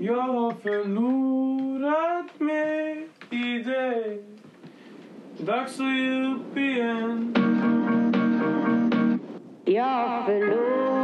Jag har förlorat mig i dig. Dags att ge upp igen. Jag har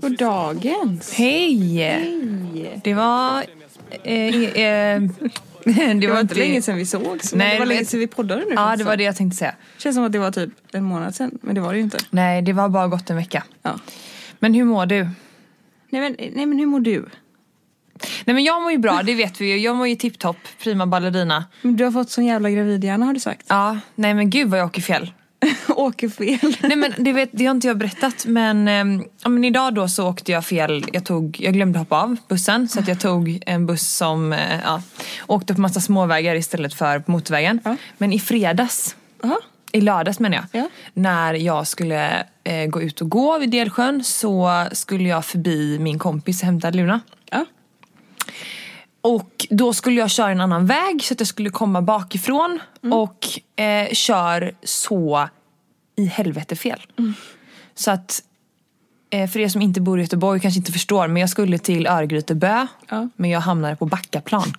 God dagens. Hej! Det var... Eh, eh, det, Det var inte länge sedan vi sågs. men Nej, det var länge sedan vi poddade nu. Ja, det var det jag tänkte säga. Känns som att det var typ en månad sedan, men det var det ju inte. Nej, det var bara gått en vecka. Ja. Men hur mår du? Nej, men, nej men hur mår du? Nej men jag mår ju bra, det vet vi ju. Jag mår ju tipptopp, prima ballerina. Men Du har fått sån jävla gravidhjärna har du sagt. Ja, nej men gud vad jag åker fjäll. Åker fel. Nej men det, vet, det har inte jag berättat men, eh, ja, men idag då så åkte jag fel. Jag, tog, jag glömde hoppa av bussen så att jag tog en buss som eh, ja, åkte på massa småvägar istället för på motorvägen. Ja. Men i fredags, Jaha. i lördags menar jag, Ja. när jag skulle eh, gå ut och gå vid Delsjön så skulle jag förbi min kompis och hämta Luna. Och då skulle jag köra en annan väg så att jag skulle komma bakifrån och eh, kör så i helvete fel. Så att eh, för er som inte bor i Göteborg kanske inte förstår men jag skulle till Örgrytebö Ja. men jag hamnade på Backaplan.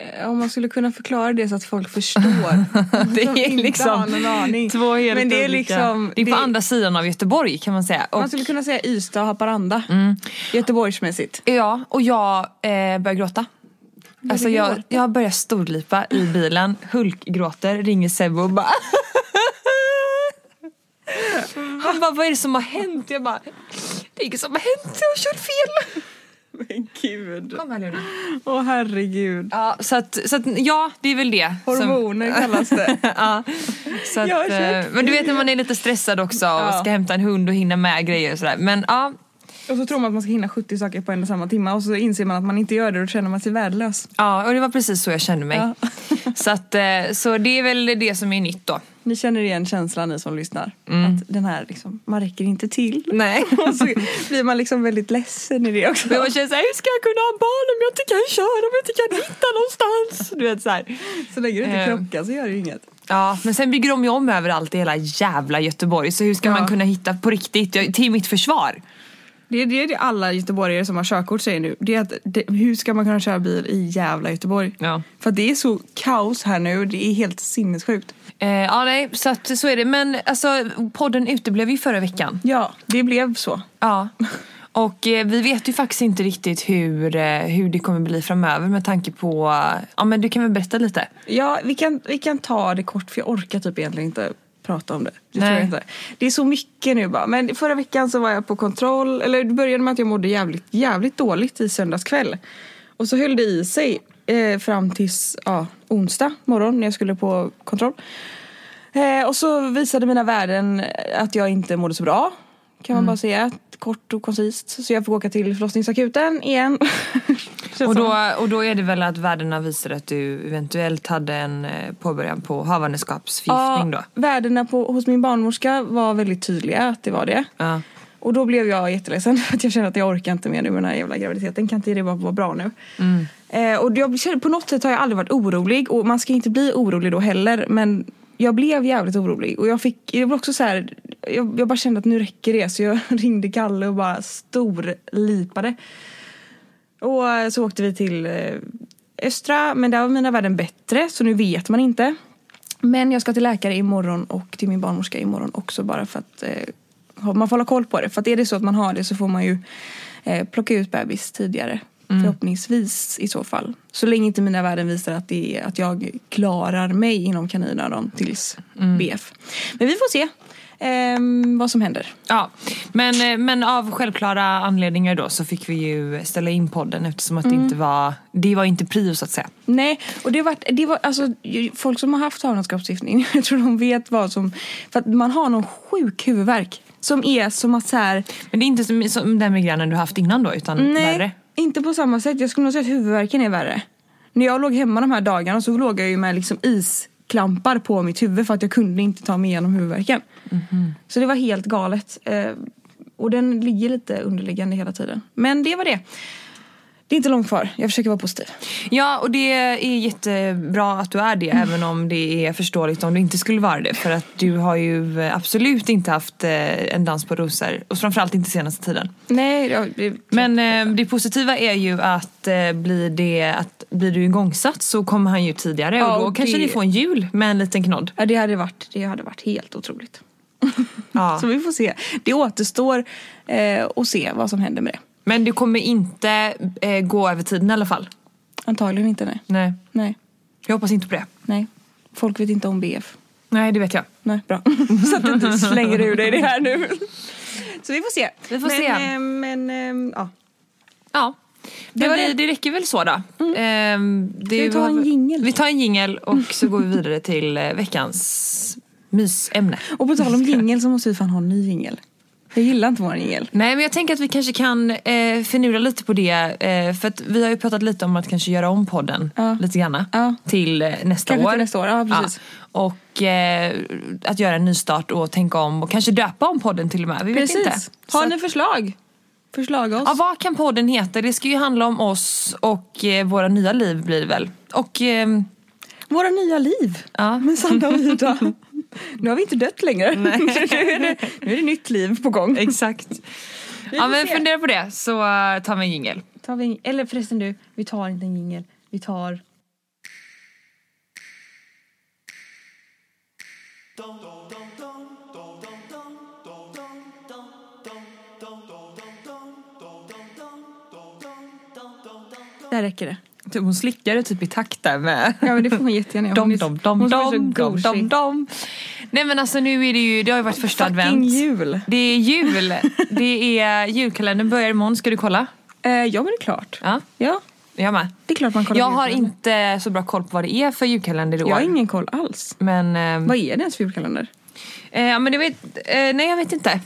Eh, Om man skulle kunna förklara det så att folk förstår. Det Som är liksom har två helt Men det är olika- liksom... Det är på det- andra sidan av Göteborg kan man säga. Och, Man skulle kunna säga Ystad och Haparanda. Göteborgsmässigt. ja, och jag eh, började gråta. Alltså jag, jag börjar storlipa i bilen, hulkgråter, ringer Sebbe och bara Han bara, vad är det som har hänt? Jag bara, det är inget som har hänt, jag kör fel. Men gud. Kom här Luna. Åh herregud. Ja, så att, så att ja, det är väl det. som- Hormoner kallas det. ja. Så att, eh, men du vet när man är lite stressad också och Ja. ska hämta en hund och hinna med grejer och sådär. Men ja, Och så tror man att man ska hinna 70 saker på en och samma timme och så inser man att man inte gör det och då känner man sig värdelös. ja, och det var precis så jag kände mig. Ja. Så, att, eh, så det är väl det som är nytt då. Ni känner igen känslan ni som lyssnar. Mm. Att den här liksom, man räcker inte till. Nej. Och så blir man liksom väldigt ledsen i det också. Men man känner såhär, hur ska jag kunna ha barn om jag inte kan köra, om jag inte kan hitta någonstans? Du vet såhär. Så länge du inte Eh. krockar så gör det ju inget. Ja, men sen bygger de ju om överallt i hela jävla Göteborg. Så hur ska Ja. man kunna hitta på riktigt? Till mitt försvar. Det är det, alla göteborgare som har körkort säger nu. Det är att det, hur ska man kunna köra bil i jävla Göteborg? Ja. För det är så kaos här nu. Det är helt sinnessjukt. Eh, ja, nej, så att så är det. Men alltså, podden uteblev ju förra veckan. Ja, det blev så. Ja. Och eh, vi vet ju faktiskt inte riktigt hur, eh, hur det kommer bli framöver med tanke på... Ja men du kan väl berätta lite? Ja, vi kan, vi kan ta det kort för jag orkar typ egentligen inte prata om det. Det, Nej. tror jag inte. det är så mycket nu bara. Men förra veckan så var jag på kontroll. Eller det började med att jag mådde jävligt, jävligt dåligt i söndags kväll. Och så höll det i sig eh, fram tills ja, onsdag morgon när jag skulle på kontroll. Eh, och så visade mina värden att jag inte mådde så bra. Kan man bara säga. Kort och koncist. Så jag fick åka till förlossningsakuten igen. Och då, och då är det väl att värdena visar att du eventuellt hade en eh, påbörjan på havandeskapsförgiftning då? värdena på, hos min barnmorska var väldigt tydliga att det var det. Ja. Och då blev jag jätteledsen för att jag kände att jag orkar inte mer nu med den här jävla graviditeten. Kan inte det bara vara bra nu? Eh, och jag kände, på något sätt har jag aldrig varit orolig och man ska inte bli orolig då heller. Men jag blev jävligt orolig och jag fick, jag var också så här, jag, jag bara kände att nu räcker det så jag ringde Kalle och bara storlipade. Och eh, så åkte vi till eh, Östra men där var mina värden bättre så nu vet man inte. Men jag ska till läkare imorgon och till min barnmorska imorgon också bara för att eh, man får hålla koll på det. För att är det så att man har det så får man ju eh, plocka ut bebis tidigare. Förhoppningsvis i så fall. Så länge inte mina värden visar att, det är, att jag klarar mig inom kaninöron tills BF. Men vi får se ehm, vad som händer. Ja, men, eh, men av självklara anledningar då så fick vi ju ställa in podden eftersom att det inte var, det var inte prio så att säga. Nej, och det var, det var alltså folk som har haft havandeskapsförgiftning, jag tror de vet vad som, för att man har någon sjuk huvudvärk som är som att så här, Men det är inte som, som den migränen du haft innan då utan nej, värre? inte på samma sätt. Jag skulle nog säga att huvudvärken är värre. När jag låg hemma de här dagarna så låg jag ju med liksom isklampar på mitt huvud för att jag kunde inte ta mig igenom huvudvärken. Så det var helt galet. Eh, och den ligger lite underliggande hela tiden. Men det var det. Det är inte långt kvar. Jag försöker vara positiv. Ja och det är jättebra att du är det även om det är förståeligt om du inte skulle vara det. För att du har ju absolut inte haft eh, en dans på rosor och framförallt inte senaste tiden. Nej, ja, det, Men eh, det positiva är ju att eh, blir, det, att blir du igångsatt så kommer han ju tidigare Ja, och då och kanske det- ni får en jul med en liten knodd. ja, det, hade varit, det hade varit helt otroligt. Ja. Så vi får se. Det återstår eh, att se vad som händer med det. Men du kommer inte eh, gå över tiden i alla fall. Antagligen inte, nej. Nej, Nej, jag hoppas inte på det. nej. Folk vet inte om BF. Nej, det vet jag. Nej, bra. Så att du inte slänger ur dig det här nu. Så vi får se. Vi får men, se. eh, men, eh, ja. Ja. Det, det- det, det räcker väl så då. Ehm, det vi ta en jingle? Vi tar en jingel och så går vi vidare till eh, veckans mysämne. Och på tal om jingel så måste vi fan ha en ny jingel. Jag gillar inte vår jingel. Nej men jag tänker att vi kanske kan eh, finura lite på det. Eh, för att vi har ju pratat lite om att kanske göra om podden Ja. lite grann. Ja. Till eh, nästa Kanske år. till nästa år, ja, precis. Och eh, att göra en nystart och tänka om och kanske döpa om podden till och med. Vi vet inte. Precis. Så Har att- ni förslag? Förslag oss. Ja, vad kan podden heta? Det ska ju handla om oss och eh, våra nya liv blir det väl. Och ehm, Våra nya liv ja. med Sanna och Ida. nu har vi inte dött längre. nu, är det, nu är det nytt liv på gång. Exakt. Ja men se. fundera på det så uh, tar vi en jingel. Tar vi, en- eller förresten du, vi tar inte en jingel. Vi tar... Där räcker det. Typ, Hon slickade typ i takt där med Ja men det får hon jättegärna göra. dom dom dom dom dom dom dom. Nej men alltså nu är det ju, det har ju varit första Fucking advent. jul. Det är jul. Det är julkalendern börjar imorgon, ska du kolla? Eh, ja men det är klart. Ja, Ja, jag med. det är klart man kollar Jag har inte så bra koll på vad det är för julkalender i år. Jag har ingen koll alls. Men, eh, Vad är det ens för julkalender? eh, men det vet, eh, nej jag vet inte.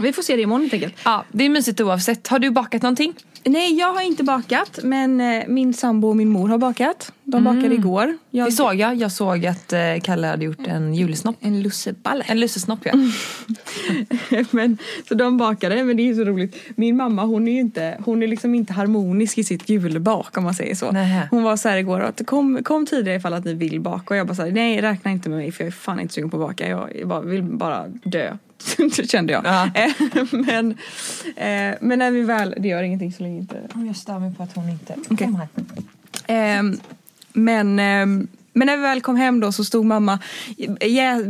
Vi får se det imorgon helt enkelt. ja, det är mysigt oavsett. Har du bakat någonting? Nej jag har inte bakat men eh, min sambo och min mor har bakat. De bakade igår. Jag, Det såg jag. Jag såg att eh, Kalle hade gjort en julsnopp. En lusseballe. En lussesnopp ja. men, så de bakade, men det är så roligt. Min mamma hon är ju inte, hon är liksom inte harmonisk i sitt julbak om man säger så. Nähä. Hon var så här igår att kom, kom tidigare ifall att ni vill baka och jag bara så här, nej räkna inte med mig för jag är fan inte sugen på att baka. Jag bara, vill bara dö. Det kände jag. Ja. Eh, men, eh, men när vi väl, det gör ingenting så länge inte Jag stör mig på att hon inte... Okej. Kom här. Ehm, men, ehm, men när vi väl kom hem då så stod mamma, jä,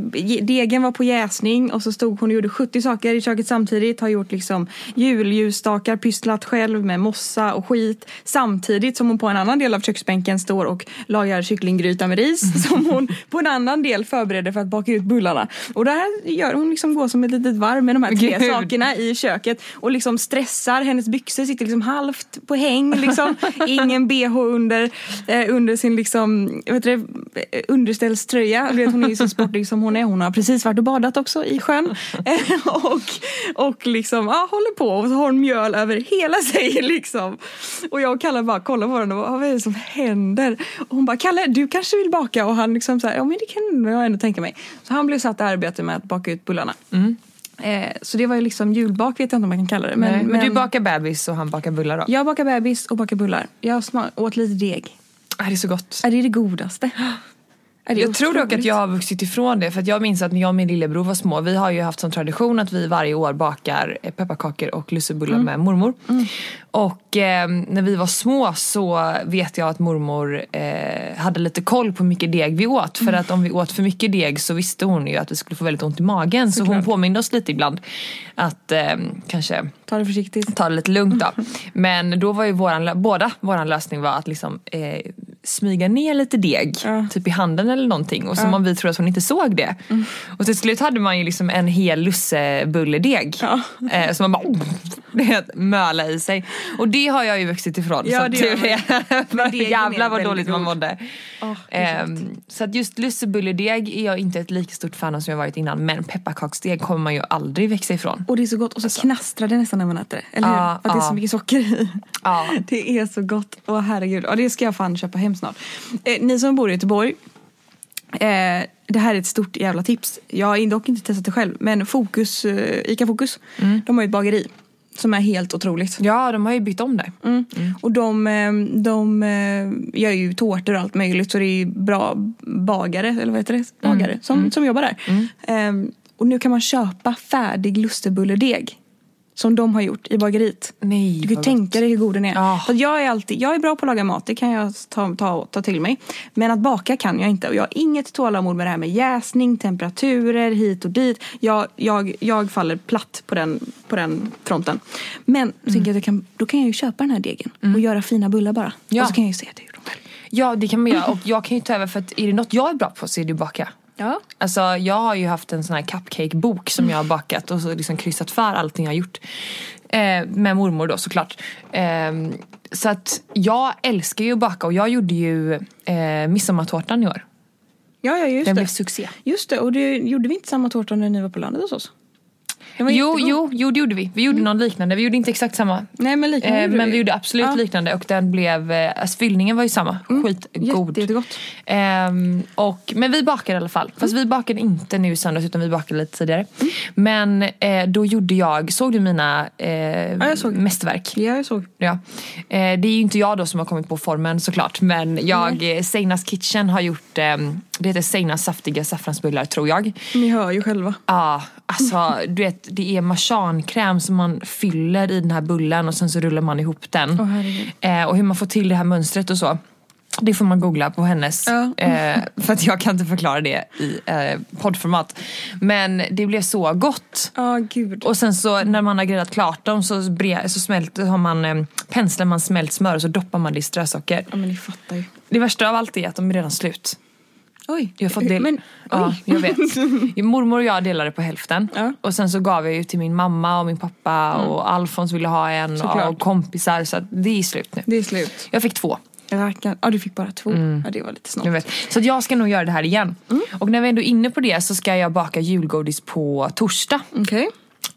degen var på jäsning och så stod hon och gjorde 70 saker i köket samtidigt. Har gjort liksom julljusstakar, pysslat själv med mossa och skit. Samtidigt som hon på en annan del av köksbänken står och lagar kycklinggryta med ris. Som hon på en annan del förbereder för att baka ut bullarna. Och det här gör hon liksom går som ett litet varv med de här tre Gud. sakerna i köket. Och liksom stressar, hennes byxor sitter liksom halvt på häng liksom. Ingen bh under, eh, under sin liksom, det, eh, underställströja. Du vet, hon är ju så sportig som hon är. Hon har precis varit och badat också i sjön. Eh, och, och liksom, ja, håller på och så har hon mjöl över hela sig liksom. Och jag och Kalle bara kollar på varandra vad är det som händer? Och hon bara, Kalle du kanske vill baka? Och han liksom så här, ja men det kan jag ändå tänka mig. Så han blev satt i arbete med att baka ut bullarna. Eh, så det var ju liksom julbak vet jag inte om man kan kalla det. Men, Men, men, du bakar bebis och han bakar bullar då? Jag bakar bebis och bakar bullar. Jag åt lite deg. Ah, det är så gott. Är det det godaste? Är det Jag tror dock att otroligt? jag har vuxit ifrån det för att jag minns att när jag och min lillebror var små vi har ju haft som tradition att vi varje år bakar eh, pepparkakor och lussebullar med mormor. Och eh, när vi var små så vet jag att mormor eh, hade lite koll på hur mycket deg vi åt för att om vi åt för mycket deg så visste hon ju att vi skulle få väldigt ont i magen så hon Såklart. påminde oss lite ibland att eh, kanske Ta det försiktigt. ta det lite lugnt då. Men då var ju våran, båda våran lösning var att liksom eh, smyga ner lite deg, Ja. typ i handen eller någonting. Och som om vi trodde att hon inte såg det. Och till slut hade man ju liksom en hel lussebulledeg. Ja. Eh, så man bara Det är att möla i sig. Och det har jag ju vuxit ifrån. Ja, som det tur är. Jävlar vad dåligt man god. mådde. Åh, det är så så att just lussebulledeg är jag inte ett lika stort fan av som jag varit innan. Men pepparkaksdeg kommer man ju aldrig växa ifrån. Och det är så gott och så knastrar det nästan när man äter det. Eller hur? Ja, För att det är ja. så mycket socker i. Ja. Det är så gott. Åh herregud. Och det ska jag fan köpa hem snart. Eh, ni som bor i Göteborg. Eh, det här är ett stort jävla tips. Jag har dock inte testat det själv. Men Fokus, eh, Ica Fokus. De har ju ett bageri. Som är helt otroligt. Ja, de har ju byggt om det. Mm. Och de, eh, de eh, gör ju tårtor och allt möjligt så det är ju bra bagare, eller vad heter det? Bagare som, som jobbar där. Eh, och nu kan man köpa färdig lustebulledeg. Som de har gjort i bageriet. Nej, Du kan ju tänka dig hur god den är. För att jag, är alltid, jag är bra på att laga mat, det kan jag ta, ta, ta till mig. Men att baka kan jag inte. Och jag har inget tålamod med det här med jäsning, temperaturer, hit och dit. Jag, jag, jag faller platt på den, på den fronten. Men så tänker jag att kan, då kan jag ju köpa den här degen och göra fina bullar bara. Ja. Och så kan jag ju se att jag gjort dem själv. Ja, det kan man göra. Och jag kan ju ta över för att är det något jag är bra på så är det ju baka. Ja. Alltså jag har ju haft en sån här cupcake-bok som jag har bakat och så liksom kryssat för allting jag har gjort. Eh, med mormor då såklart. Eh, så att jag älskar ju att baka och jag gjorde ju eh, midsommartårtan i år. Ja, ja, just Den det. blev succé. Just det, och det, gjorde vi inte samma tårta när ni var på landet hos oss? Jo, jo, jo, det gjorde vi. Vi gjorde någon liknande. Vi gjorde inte exakt samma. Nej, men liknande Eh, men vi gjorde absolut Ja. liknande och den blev, eh, alltså fyllningen var ju samma. Skitgod. Jätte, jättegott. Ehm, och, men vi bakade i alla fall. Fast vi bakade inte nu i söndags utan vi bakade lite tidigare. Men eh, då gjorde jag, såg du mina eh, jag såg. mästerverk? Ja, jag såg. Ja. Eh, det är ju inte jag då som har kommit på formen såklart men jag, eh, Seinas Kitchen har gjort, eh, det heter Seinas saftiga saffransbullar tror jag. Ni hör ju själva. Ja, alltså du vet det är marsankräm som man fyller i den här bullen och sen så rullar man ihop den. Herregud. eh, och hur man får till det här mönstret och så. Det får man googla på hennes. Ja. Eh, för att jag kan inte förklara det i eh, poddformat. Men det blev så gott. Ja, gud. Och sen så när man har gräddat klart dem så, bre, så smält, har man, eh, penslar man smält smör och så doppar man det i strösocker. Ja, men ni fattar ju. Det värsta av allt är att de är redan slut. Oj. Jag har fått del... Men, ja, jag vet. Mormor och jag delade på hälften. Ja. Och sen så gav jag ju till min mamma och min pappa och Alfons ville ha en Såklart. och kompisar. Så det är slut nu. Det är slut. Jag fick två. Rackarn. Ja, du fick bara två. Ja, det var lite snålt. Jag vet. Så jag ska nog göra det här igen. Och när vi ändå är inne på det så ska jag baka julgodis på torsdag. Okej.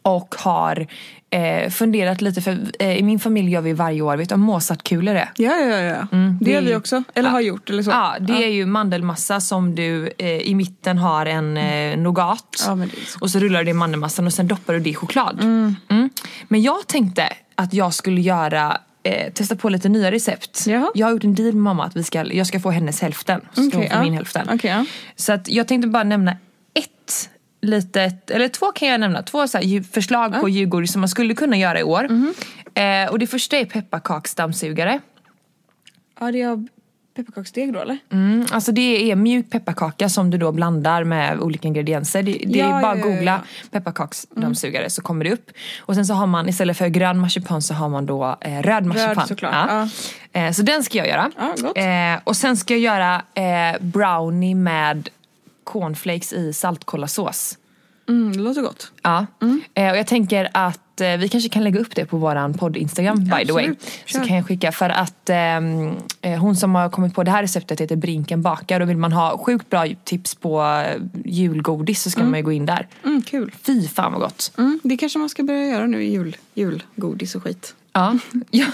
Och har eh, funderat lite för eh, i min familj gör vi varje år, vet du vad Mozartkulor är? Ja, ja, ja. det det gör vi också. Eller Ja. har gjort eller så. Ja, det är ju mandelmassa som du eh, i mitten har en eh, nougat. Ja, och så rullar du det i mandelmassan och sen doppar du det i choklad. Mm. Men jag tänkte att jag skulle göra eh, testa på lite nya recept. Jaha. Jag har gjort en deal med mamma att vi ska, jag ska få hennes hälften. Så ska Okej, hon få ja. min hälften. Okej, ja. Så att jag tänkte bara nämna litet, eller två kan jag nämna, två så här, förslag på julgodis som man skulle kunna göra i år. Mhm. Eh, och det första är pepparkaksdammsugare. Ja, det är pepparkaksdeg då eller? Mm, alltså det är mjuk pepparkaka som du då blandar med olika ingredienser. Det, det Ja, är bara att ja, googla ja. pepparkaksdammsugare så kommer det upp. Och sen så har man istället för grön marsipan så har man då eh, röd marsipan. såklart, Eh, så den ska jag göra. Eh, och sen ska jag göra eh, brownie med cornflakes i saltkollasås. Mm, det låter gott. Ja. Eh, och jag tänker att eh, vi kanske kan lägga upp det på våran podd-instagram by the way. absolut. Så kan jag skicka för att ehm, eh, hon som har kommit på det här receptet heter Brinken bakar och vill man ha sjukt bra tips på eh, julgodis så ska man ju gå in där. Mm, kul. Fy fan vad gott. Mm, det kanske man ska börja göra nu i jul, julgodis och skit. Ja. ja.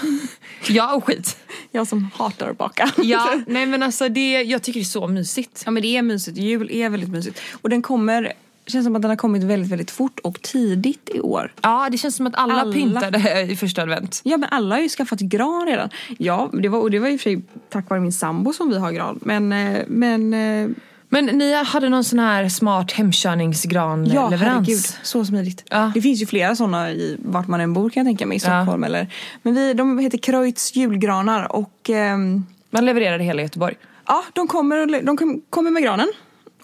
ja och skit. Jag som hatar att baka. Ja, nej men alltså det, jag tycker det är så mysigt. ja men det är mysigt. Jul är väldigt mysigt. Och den kommer, känns som att den har kommit väldigt, väldigt fort och tidigt i år. Ja det känns som att alla, Alla. pyntade i första advent. Ja men alla har ju skaffat gran redan. Ja, det var, och det var och för sig tack vare min sambo som vi har gran. Men, eh, men eh, Men ni hade någon sån här smart ja hemkörningsgran-leverans? herregud, så smidigt. Ja. Det finns ju flera sådana i vart man än bor kan jag tänka mig. I Stockholm eller. Men vi, de heter Kreutz julgranar och ehm, Man levererade hela Göteborg. Ja, de kommer, de kom- kommer med granen.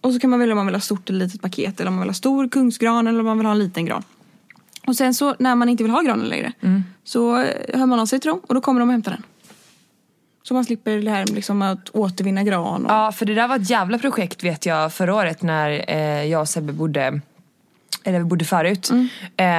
Och så kan man välja om man vill ha stort eller litet paket. Eller om man vill ha stor kungsgran eller om man vill ha en liten gran. Och sen så när man inte vill ha granen längre. Så eh, hör man av sig till dem och då kommer de och hämtar den. Så man slipper det här liksom att återvinna gran. Och, Ja, för det där var ett jävla projekt vet jag förra året när eh, jag och Sebbe bodde eller vi bodde förut. Mm.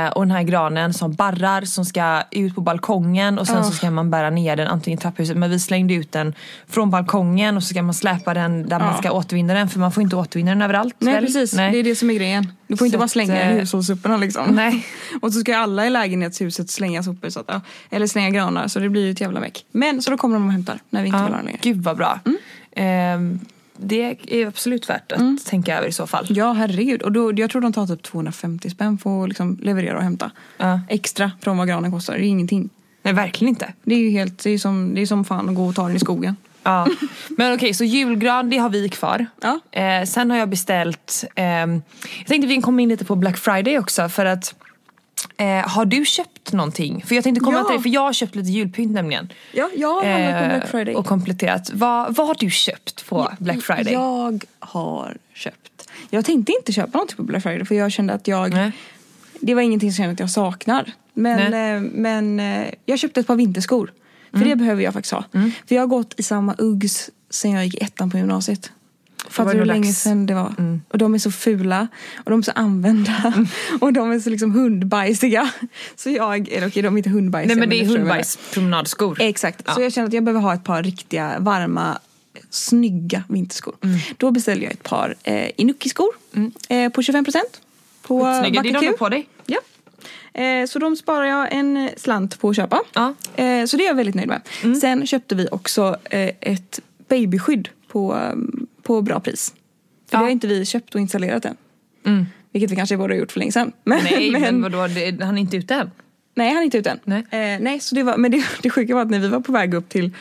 Eh, och den här granen som barrar som ska ut på balkongen och sen Ja. så ska man bära ner den antingen i trapphuset men vi slängde ut den från balkongen och så ska man släpa den där man Ja. ska återvinna den för man får inte återvinna den överallt. Nej väl? precis, Nej. det är det som är grejen. Du får inte Så bara att, slänga den i eh, hushållssoporna liksom. Nej. Och så ska alla i lägenhetshuset slänga sopor, så att, ja, eller slänga granar så det blir ju ett jävla meck. Men så då kommer de och hämtar när vi inte vill ha den längre. gud vad bra. Mm. Ehm, det är absolut värt att tänka över i så fall. Ja herregud, och då, jag tror de tar typ 250 spänn för att liksom leverera och hämta. Ja. Extra från vad granen kostar, det är ingenting. Nej verkligen inte. Det är ju helt, det är som, det är som fan att gå och ta den i skogen. Ja. Men okej, så julgran det har vi kvar. Ja. Eh, sen har jag beställt, ehm, jag tänkte vi kan komma in lite på Black Friday också för att eh, har du köpt någonting? För jag tänkte komma Ja. till det, för jag har köpt lite julpynt nämligen. Ja, jag har handlat på Eh, Black Friday. Och kompletterat. Vad, vad har du köpt på Black Friday? Jag har köpt. Jag tänkte inte köpa något på Black Friday för jag kände att jag Nej. Det var ingenting som jag kände att jag saknar. Men, Nej. eh, men eh, jag köpte ett par vinterskor. För Mm. det behöver jag faktiskt ha. För jag har gått i samma Uggs sen jag gick ettan på gymnasiet. Fattar du hur länge sedan det var? Mm. Och de är så fula. Och de är så använda. Och de är så liksom hundbajsiga. Så jag, eller okej de är inte hundbajsiga. Nej men det är hundbajspromenadskor. Exakt. Ja. Så jag känner att jag behöver ha ett par riktiga, varma, snygga vinterskor. Mm. Då beställde jag ett par eh, Inuki-skor eh, på 25% på Snygga, det är de du på dig. Ja. Eh, så de sparar jag en slant på att köpa. Ja. Eh, så det är jag väldigt nöjd med. Sen köpte vi också eh, ett babyskydd på, eh, på bra pris. För Ja. det har inte vi köpt och installerat än. Vilket vi kanske borde ha gjort för länge sedan. Men, Nej men, men, vadå, det, han är inte ute än. nej, han är inte ute än. Nej. Eh, nej så det var, men det, det sjuka var att när vi var på väg upp till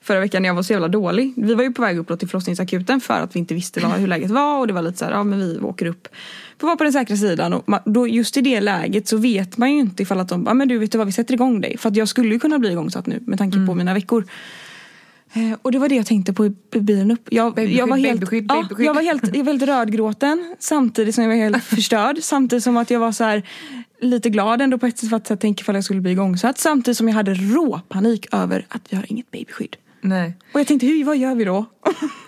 förra veckan när jag var så jävla dålig. Vi var ju på väg upp då till förlossningsakuten för att vi inte visste vad, hur läget var och det var lite så här, ja men vi åker upp. För att vara på den säkra sidan och man, då, just i det läget så vet man ju inte ifall att de ja men du vet du vad vi sätter igång dig. För att jag skulle ju kunna bli igångsatt nu med tanke på mina veckor. Eh, och det var det jag tänkte på i bilen upp. Jag, Babyskydd, jag var helt, babyskydd, ja, babyskydd. jag var helt, jag var helt rödgråten samtidigt som jag var helt förstörd. Samtidigt som att jag var så här lite glad ändå på ett sätt för att jag tänker ifall jag skulle bli igångsatt. Samtidigt som jag hade rå panik över att vi har inget babyskydd. Nej. Och jag tänkte, hur, vad gör vi då?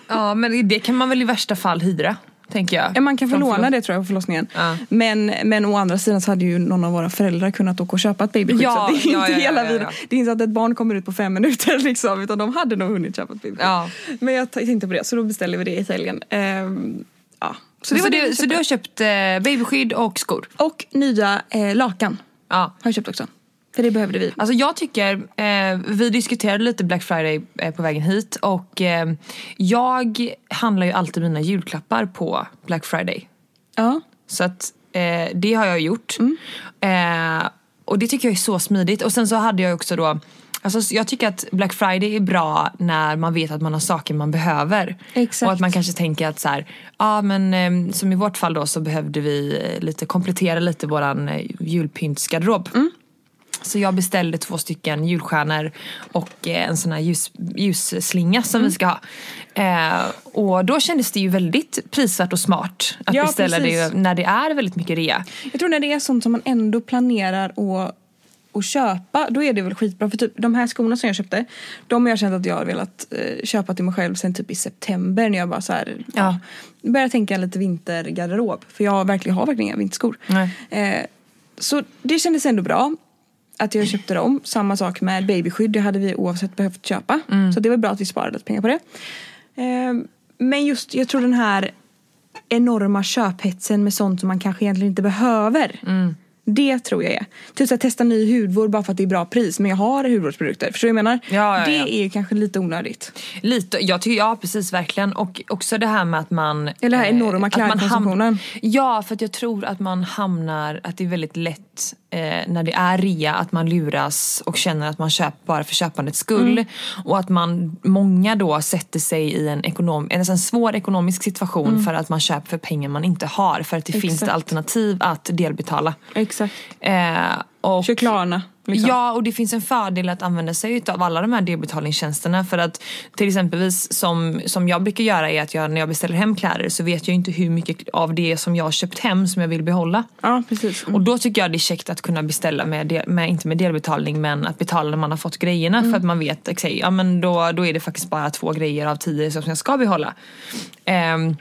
Ja men det kan man väl i värsta fall hyra. Tänker jag. Ja, Man kan få låna förlo- det tror jag på förlossningen. Ja. Men, men å andra sidan så hade ju någon av våra föräldrar kunnat åka och köpa ett babyskydd. Ja, så det är ja, inte ja, hela ja, ja. Det är inte så att ett barn kommer ut på fem minuter liksom. Utan de hade nog hunnit köpa ett babyskydd. Men jag tänkte på det så då beställde vi det i helgen. Ehm, ja. Så, det var det du, vi så köpte. du har köpt eh, babyskydd och skor? Och nya eh, lakan Ja. har jag köpt också. För det behövde vi. Alltså jag tycker, eh, vi diskuterade lite Black Friday eh, på vägen hit och eh, jag handlar ju alltid mina julklappar på Black Friday. Ja. Så att eh, det har jag gjort. Eh, och det tycker jag är så smidigt. Och sen så hade jag också då Alltså jag tycker att Black Friday är bra när man vet att man har saker man behöver. Exakt. Och att man kanske tänker att så här, ja men eh, som i vårt fall då så behövde vi lite komplettera lite våran julpyntsgarderob. Så jag beställde två stycken julstjärnor och eh, en sån här ljus, ljusslinga som vi ska ha. Eh, och då kändes det ju väldigt prisvärt och smart att Ja, beställa precis. det när det är väldigt mycket rea. Jag tror när det är sånt som man ändå planerar att att köpa, då är det väl skitbra. För typ de här skorna som jag köpte, de har jag känt att jag har velat eh, köpa till mig själv sen typ i september när jag bara så här, ja. börjar tänka lite vintergarderob. För jag verkligen, har verkligen inga vinterskor. Nej. Eh, så det kändes ändå bra att jag köpte dem. Samma sak med babyskydd, det hade vi oavsett behövt köpa. Så det var bra att vi sparade lite pengar på det. Eh, men just, jag tror den här enorma köphetsen med sånt som man kanske egentligen inte behöver. Det tror jag är. Typ här, testa ny hudvård bara för att det är bra pris men jag har hudvårdsprodukter. Förstår du vad jag menar? Ja, ja, det ja. är kanske lite onödigt. Lite, jag tycker, ja precis verkligen. Och också det här med att man... Eller det här eh, enorma att klädkonsumtionen. Ja, för att jag tror att man hamnar, att det är väldigt lätt eh, när det är rea att man luras och känner att man köper bara för köpandets skull. Mm. Och att man, många då sätter sig i en, ekonom, en, en svår ekonomisk situation för att man köper för pengar man inte har. För att det finns Mm. Exakt. ett alternativ att delbetala. Exakt. Eh, och, Klarna. Liksom. Ja, och det finns en fördel att använda sig av alla de här delbetalningstjänsterna. För att till exempelvis som, som jag brukar göra är att jag, när jag beställer hem kläder så vet jag inte hur mycket av det som jag har köpt hem som jag vill behålla. Ja, precis. Och då tycker jag det är käckt att kunna beställa med, med inte med delbetalning men att betala när man har fått grejerna för att man vet exakt, ja men då, då är det faktiskt bara två grejer av tio som jag ska behålla. Ehm,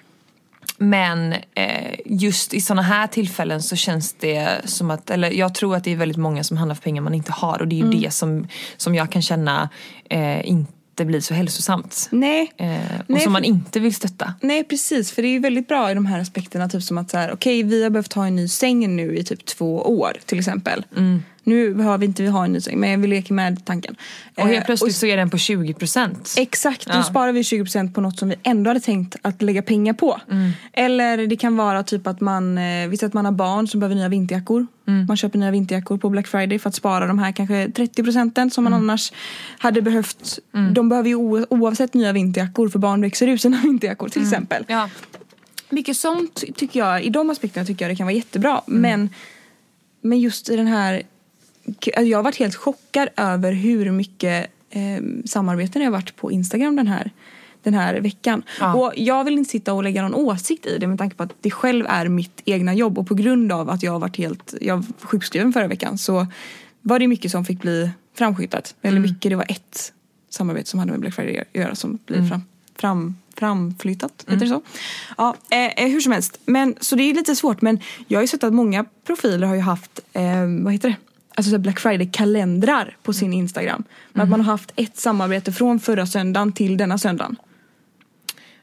Men eh, just i såna här tillfällen så känns det som att, eller jag tror att det är väldigt många som handlar för pengar man inte har och det är ju det som, som jag kan känna eh, inte blir så hälsosamt. Nej. Eh, och Nej, som man inte vill stötta. Nej precis, för det är ju väldigt bra i de här aspekterna. Typ som att så här, okej vi har behövt ha en ny säng nu i typ två år till exempel. Nu behöver inte vi ha en ny säng men vi leker med tanken. Och helt Eh, plötsligt och- så är den på 20 procent. Exakt, då Ja. sparar vi 20% på något som vi ändå hade tänkt att lägga pengar på. Mm. Eller det kan vara typ att man, eh, visst att man har barn som behöver nya vinterjackor. Mm. Man köper nya vinterjackor på Black Friday för att spara de här kanske 30 procenten som man Mm. annars hade behövt. De behöver ju oavsett nya vinterjackor för barn växer ur sina vinterjackor till exempel. Mm. Ja. Mycket sånt tycker jag, i de aspekterna tycker jag det kan vara jättebra. Mm. Men, men just i den här, jag har varit helt chockad över hur mycket eh, samarbeten det har varit på Instagram den här, den här veckan. Ja. Och jag vill inte sitta och lägga någon åsikt i det med tanke på att det själv är mitt egna jobb och på grund av att jag har varit helt, jag var sjukskriven förra veckan så var det mycket som fick bli framskjutat. Eller mycket, det var ett samarbete som hade med Black Friday att göra som blir fram, fram, framflyttat. Heter det så? Ja, eh, eh, hur som helst. Men, så det är lite svårt men jag har ju sett att många profiler har ju haft, eh, vad heter det? Alltså Black Friday-kalendrar på sin Instagram. Men att man har haft ett samarbete från förra söndagen till denna söndagen.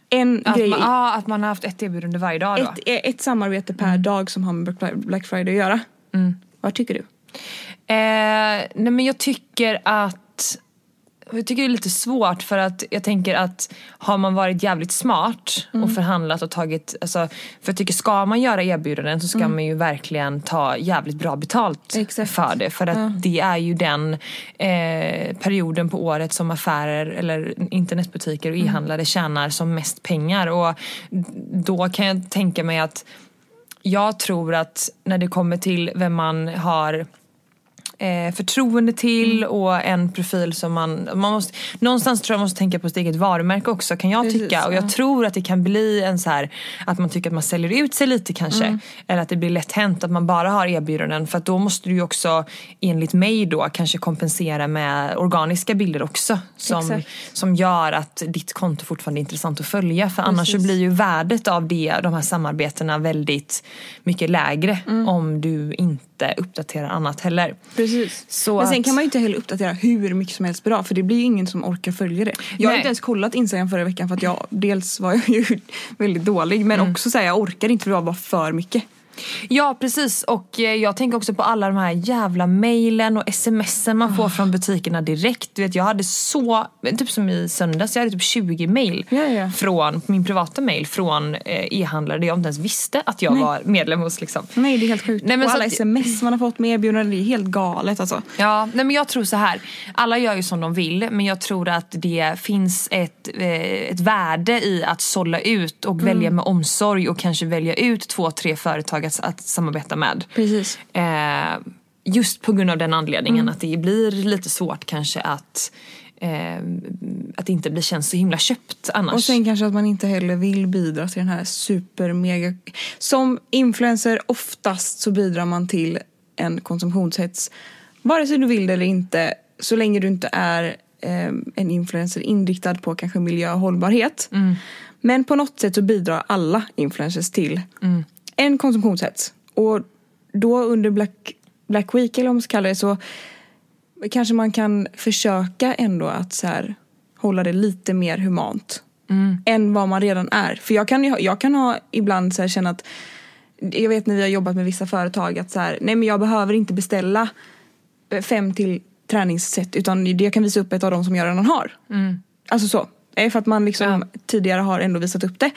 En Att, grej, man, ja, att man har haft ett erbjudande varje dag då. ett, eh, ett samarbete per dag som har med Black- Friday att göra. Vad tycker du? Eh, nej men jag tycker att jag tycker det är lite svårt för att jag tänker att har man varit jävligt smart och förhandlat och tagit, alltså, för jag tycker ska man göra erbjudanden så ska man ju verkligen ta jävligt bra betalt Exakt. för det. För att det är ju den eh, perioden på året som affärer eller internetbutiker och e-handlare tjänar som mest pengar. Och då kan jag tänka mig att jag tror att när det kommer till vem man har eh, förtroende till Mm. och en profil som man, man måste, någonstans tror jag man måste tänka på sitt eget varumärke också kan jag Precis, tycka och jag ja. tror att det kan bli en så här att man tycker att man säljer ut sig lite kanske Mm. eller att det blir lätt hänt att man bara har erbjudanden för att då måste du ju också enligt mig då kanske kompensera med organiska bilder också som, Exakt. som gör att ditt konto fortfarande är intressant att följa för annars så blir ju värdet av det, de här samarbetena väldigt mycket lägre Mm. om du inte uppdaterar annat heller. Precis. Så Men sen att- kan man ju inte heller uppdatera hur mycket som helst bra för det blir ju ingen som orkar följa det. Jag har Nej. inte ens kollat Instagram förra veckan för att jag dels var jag ju väldigt dålig men Mm. också säga jag orkar inte för det var bara för mycket. Ja precis och eh, jag tänker också på alla de här jävla mejlen och smsen man får från butikerna direkt. Du vet jag hade så, typ som i söndags, jag hade typ 20 mejl från min privata mejl från eh, e-handlare där jag inte ens visste att jag var medlem hos liksom. Nej det är helt sjukt. Nej, men och alla att- sms man har fått med erbjudanden det är helt galet alltså. Ja, nej men jag tror så här. Alla gör ju som de vill men jag tror att det finns ett, eh, ett värde i att sålla ut och välja med omsorg och kanske välja ut två, tre företag att, att samarbeta med. Precis. Eh, just på grund av den anledningen att det blir lite svårt kanske att eh, att det inte blir känns så himla köpt annars. Och sen kanske att man inte heller vill bidra till den här super mega... Som influencer oftast så bidrar man till en konsumtionshets. Vare sig du vill det eller inte. Så länge du inte är eh, en influencer inriktad på kanske miljö och hållbarhet. Men på något sätt så bidrar alla influencers till en konsumtionshets. Och då under Black, Black Week eller vad man ska kalla det så kanske man kan försöka ändå att så här, hålla det lite mer humant. Än vad man redan är. För jag kan, jag kan ha ibland så här känna att jag vet när vi har jobbat med vissa företag att så här, nej men jag behöver inte beställa eh, fem till träningssätt utan jag kan visa upp ett av dem som jag redan har. Alltså så. För att man liksom tidigare har ändå visat upp det.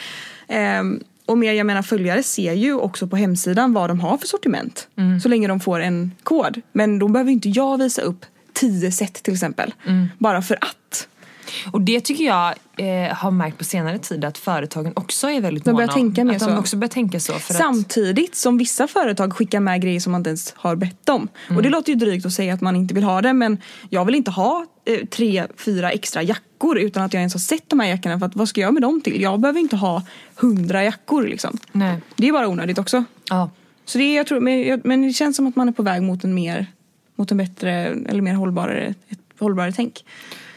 Ehm, och mer, jag menar följare ser ju också på hemsidan vad de har för sortiment. Så länge de får en kod. Men då behöver inte jag visa upp tio set till exempel. Bara för att. Och det tycker jag eh, har märkt på senare tid att företagen också är väldigt De måna tänka om. att de så. också börjar tänka så. För att, Samtidigt som vissa företag skickar med grejer som man inte ens har bett om. Och det låter ju drygt att säga att man inte vill ha det men jag vill inte ha eh, tre, fyra extra jackor utan att jag ens har sett de här jackorna för att vad ska jag med dem till? Jag behöver inte ha hundra jackor liksom. nej. Det är bara onödigt också. Ja. Så det, är, jag tror, men, jag- men det känns som att man är på väg mot en mer, mot en bättre eller mer hållbarare, ett hållbarare tänk.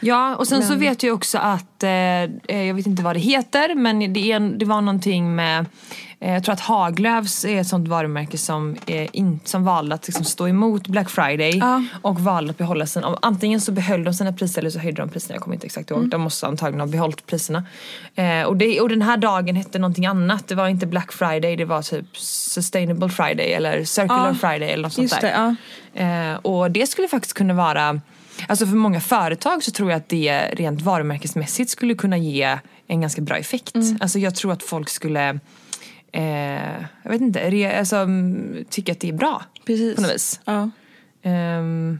Ja, och sen så Men- vet jag också att, eh, eh, jag vet inte vad det heter, men det, är, det var någonting med, eh, jag tror att Haglöfs är ett sånt varumärke som, eh, in, som valde att liksom stå emot Black Friday Ja. och valde att behålla sina, antingen så behöll de sina priser eller så höjde de priserna, jag kommer inte exakt ihåg. Mm. De måste antagligen ha behållit priserna. Eh, och, det, och den här dagen hette någonting annat, det var inte Black Friday, det var typ Sustainable Friday eller Circular Ja, Friday eller något sånt Just där. det, ja. Eh, och det skulle faktiskt kunna vara, alltså för många företag så tror jag att det rent varumärkesmässigt skulle kunna ge en ganska bra effekt. Mm. Alltså jag tror att folk skulle, eh, jag vet inte, re, alltså, mm, tycka att det är bra Precis. på något vis. Ja. Ehm,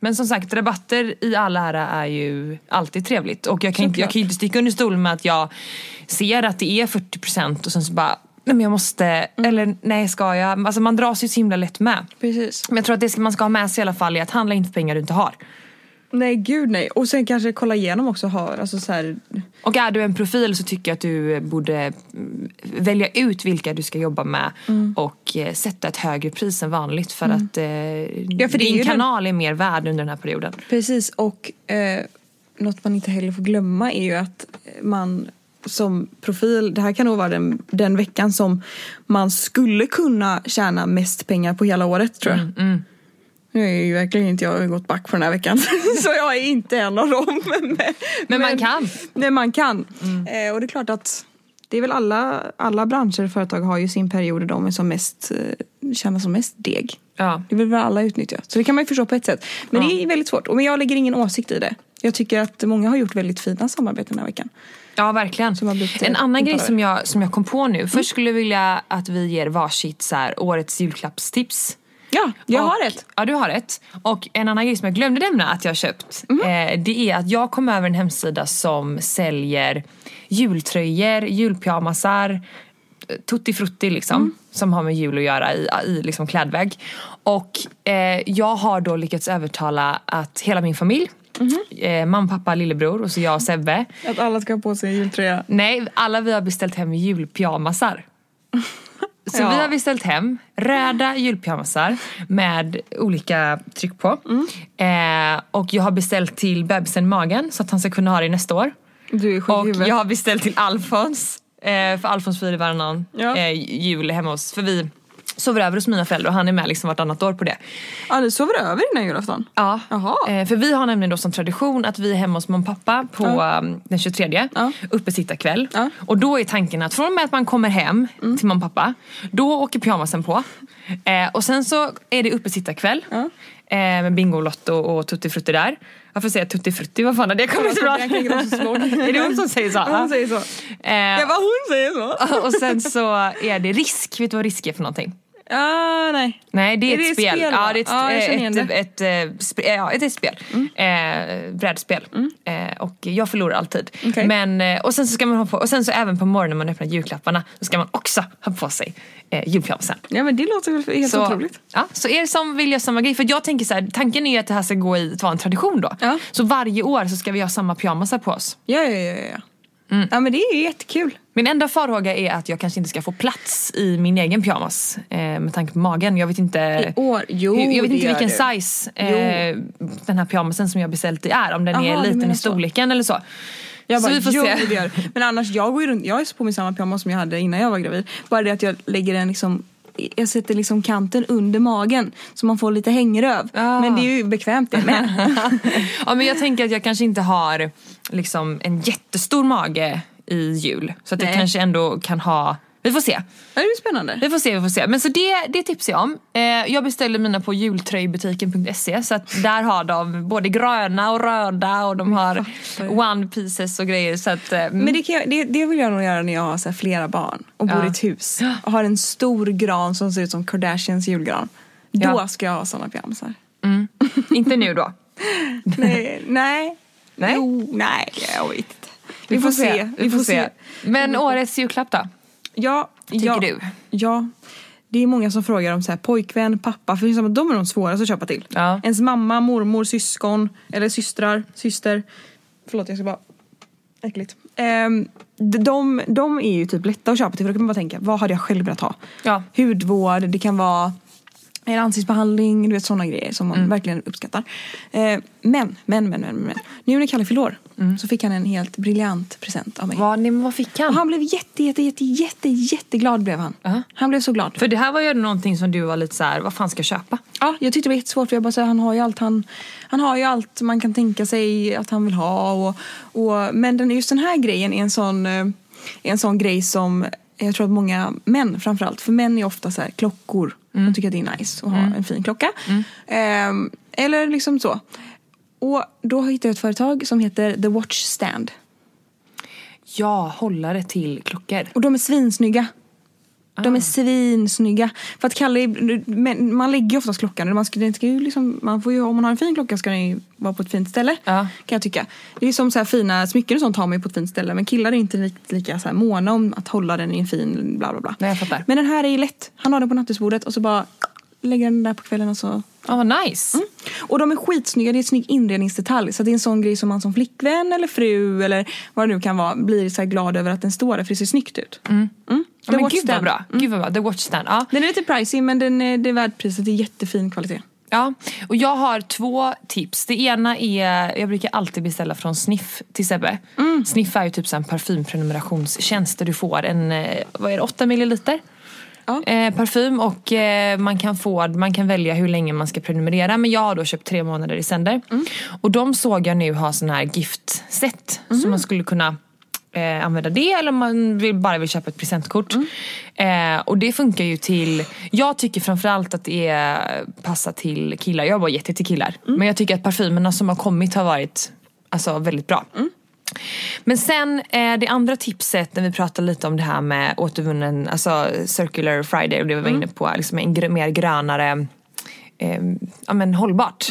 men som sagt, rabatter i all ära är ju alltid trevligt. Och jag kan, inte, jag Såklart. kan ju inte sticka under stolen med att jag ser att det är 40% och sen så bara, nej men jag måste, Mm. eller nej ska jag? Alltså man dras ju så himla lätt med. Precis. Men jag tror att det man ska ha med sig i alla fall är att handla inte för pengar du inte har. Nej gud nej. Och sen kanske kolla igenom också har, alltså så här, Och är du en profil så tycker jag att du borde mm, välja ut vilka du ska jobba med Mm. och eh, sätta ett högre pris än vanligt för att eh, för det är din ju den- kanal är mer värd under den här perioden. Precis och eh, något man inte heller får glömma är ju att man som profil, det här kan nog vara den, den veckan som man skulle kunna tjäna mest pengar på hela året tror jag. Nu är ju verkligen inte jag gått back för den här veckan så jag är inte en av dem. Men, Men man kan. Nej, man kan. Eh, och det är klart att det är väl alla, alla branscher och företag har ju sin period de är som mest, eh, tjänar som mest deg. Ja. Det vill väl alla utnyttja. Så det kan man ju förstå på ett sätt. Men Ja. det är väldigt svårt. Och men jag lägger ingen åsikt i det. Jag tycker att många har gjort väldigt fina samarbeten den här veckan. Ja, verkligen. En annan grej som jag, som jag kom på nu. Först skulle jag vilja att vi ger varsitt så här, årets julklappstips. Ja, jag och, har ett. Ja, du har ett. Och en annan grej som jag glömde nämna att jag har köpt. Mhm. Eh, det är att jag kom över en hemsida som säljer jultröjor, julpyjamasar, eh, tutti frutti liksom. Mm. Som har med jul att göra i, i liksom klädväg. Och eh, jag har då lyckats övertala att hela min familj, Mhm. eh, mamma, pappa, lillebror och så jag och Sebbe. Att alla ska ha på sig jultröja. Nej, alla vi har beställt hem julpyjamasar. Så Ja. vi har beställt hem röda julpyjamasar med olika tryck på. Eh, och jag har beställt till bebisen Magen så att han ska kunna ha det nästa år. Du är sjuk i Och jag har beställt till Alfons. Eh, för Alfons firar varannan Ja. eh, jul hemma hos, för vi sover över hos mina föräldrar och han är med liksom vartannat år på det. Ja, du sover över innan julafton? Ja, Jaha. Eh, för vi har nämligen då som tradition att vi är hemma hos mamma och pappa på Ja. um, den 23 Ja. uppesittarkväll. Ja. Och då är tanken att från och med att man kommer hem till mamma och pappa, då åker pyjamasen på. Eh, och sen så är det uppesittarkväll Ja. eh, med Bingolotto och Tutti Frutti där. Varför säger jag Tutti Frutti? Vad fan är det? Ingrosso slog. Är det hon som säger så? Hon säger så. Eh, Ja, vad hon säger så. och sen så är det risk. Vet du vad risk är för någonting? Ja, nej. Nej det är, Är det ett ett spel. spel, ja, det är ett, igen ett, det. ett, ett, sp- ja, ett, ett spel. Eh, brädspel. Eh, och jag förlorar alltid. Okej. Men, eh, och sen så ska man ha på, och sen så även på morgonen när man öppnar julklapparna så ska man också ha på sig eh, julpyjamasen. Ja, men det låter helt Så, otroligt. ja, så er som vill göra samma grej, för jag tänker så här, tanken är att det här ska gå i, vara en tradition då. Ja. Så varje år så ska vi ha samma pyjamasar på oss. Ja, ja, ja. ja. Mm. Ja, men det är jättekul. Min enda farhåga är att jag kanske inte ska få plats i min egen pyjamas eh, med tanke på magen. Jag vet inte, I år? Jo, hur, jag vet inte vilken du. size eh, den här pyjamasen som jag beställt i är. Om den Jaha, är liten i så. storleken eller så. Jag så bara, vi får jo, se. det gör. Men annars, jag går ju runt, jag är på min samma pyjamas som jag hade innan jag var gravid. Bara det att jag lägger den liksom jag sätter liksom kanten under magen så man får lite hängröv. Ah. Men det är ju bekvämt det med. ja, men jag tänker att jag kanske inte har liksom, en jättestor mage i jul. Så att jag Nej. kanske ändå kan ha, vi får se. Ja, det är spännande. Vi får se, vi får se. Men så det, det tipsar jag om. Eh, jag beställer mina på jultröjbutiken.se så att där har de både gröna och röda och de har one pieces och grejer. Så att, eh, Men det, kan jag, det, det vill jag nog göra när jag har så flera barn och bor Ja. i ett hus. Och har en stor gran som ser ut som Kardashians julgran. Då Ja. ska jag ha såna pyjamasar. inte nu då. nej, nej. Nej? Jo, nej, jag vet inte. Vi, får se. Vi får se. Men årets julklapp då? Ja, Tycker ja, du? Ja. Det är många som frågar om så här, pojkvän, pappa, för det är som att de är de svåraste att köpa till. Ja. Ens mamma, mormor, syskon eller systrar, syster. Förlåt jag ska bara... Äckligt. De, de, de är ju typ lätta att köpa till för då kan man bara tänka, vad hade jag själv velat ha? Ja. Hudvård, det kan vara Eller ansiktsbehandling, du vet sådana grejer som man verkligen uppskattar. Eh, men, men, men, men, men. Nu när Kalle fyllde år så fick han en helt briljant present av mig. Vad, nej, vad fick Och han? han blev jätte, jätte, jätte, jätte, jätteglad blev han. Ja. Han blev så glad. För det här var ju någonting som du var lite så här, vad fan ska jag köpa? Ja, jag tyckte det var jättesvårt för jag bara säger, han har ju allt han, han har ju allt man kan tänka sig att han vill ha. Och, och, men den, just den här grejen är en sån, eh, är en sån grej som jag tror att många män framförallt, för män är ofta så här klockor. De tycker att det är nice att ha en fin klocka. Ehm, eller liksom så. Och då hittade jag ett företag som heter The Watch Stand. Ja, hållare till klockor. Och de är svinsnygga. De Ah. är svinsnygga. För att Kalle, men man lägger ju oftast klockan. Man, ska, den ska ju liksom, man får ju, om man har en fin klocka ska den ju vara på ett fint ställe. Ja. Kan jag tycka. Det är som så här fina smycken och sånt har man ju på ett fint ställe. Men killar är inte riktigt lika så här måna om att hålla den i en fin bla bla bla. Nej, jag fattar. Men den här är ju lätt. Han har den på nattduksbordet och så bara lägger den där på kvällen och så Ja, vad nice. och de är skitsnygga, det är en snygg inredningsdetalj. Så det är en sån grej som man som flickvän eller fru eller vad det nu kan vara blir så glad över att den står där för det ser snyggt ut. Mm. Ja, The men Watch gud vad bra. Gud vad bra. The Watch Stand. Ja. Den är lite pricey men den är, det är värd priset, det är jättefin kvalitet. Ja, och jag har två tips. Det ena är, jag brukar alltid beställa från Sniff till Sebbe. Sniff är ju typ en parfymprenumerationstjänst där du får en, eh, vad är det, 8 milliliter? Ja. Eh, parfym och eh, man kan få, man kan välja hur länge man ska prenumerera men jag har då köpt tre månader i sänder. Och de såg jag nu ha sån här giftset så man skulle kunna eh, använda det eller om man vill, bara vill köpa ett presentkort. Eh, och det funkar ju till, jag tycker framförallt att det är, passar till killar, jag har bara gett det till killar. Men jag tycker att parfymerna som har kommit har varit alltså, väldigt bra. Men sen eh, det andra tipset när vi pratar lite om det här med återvunnen, alltså circular friday och det vi var inne på, liksom en mer grönare eh, ja, men hållbart.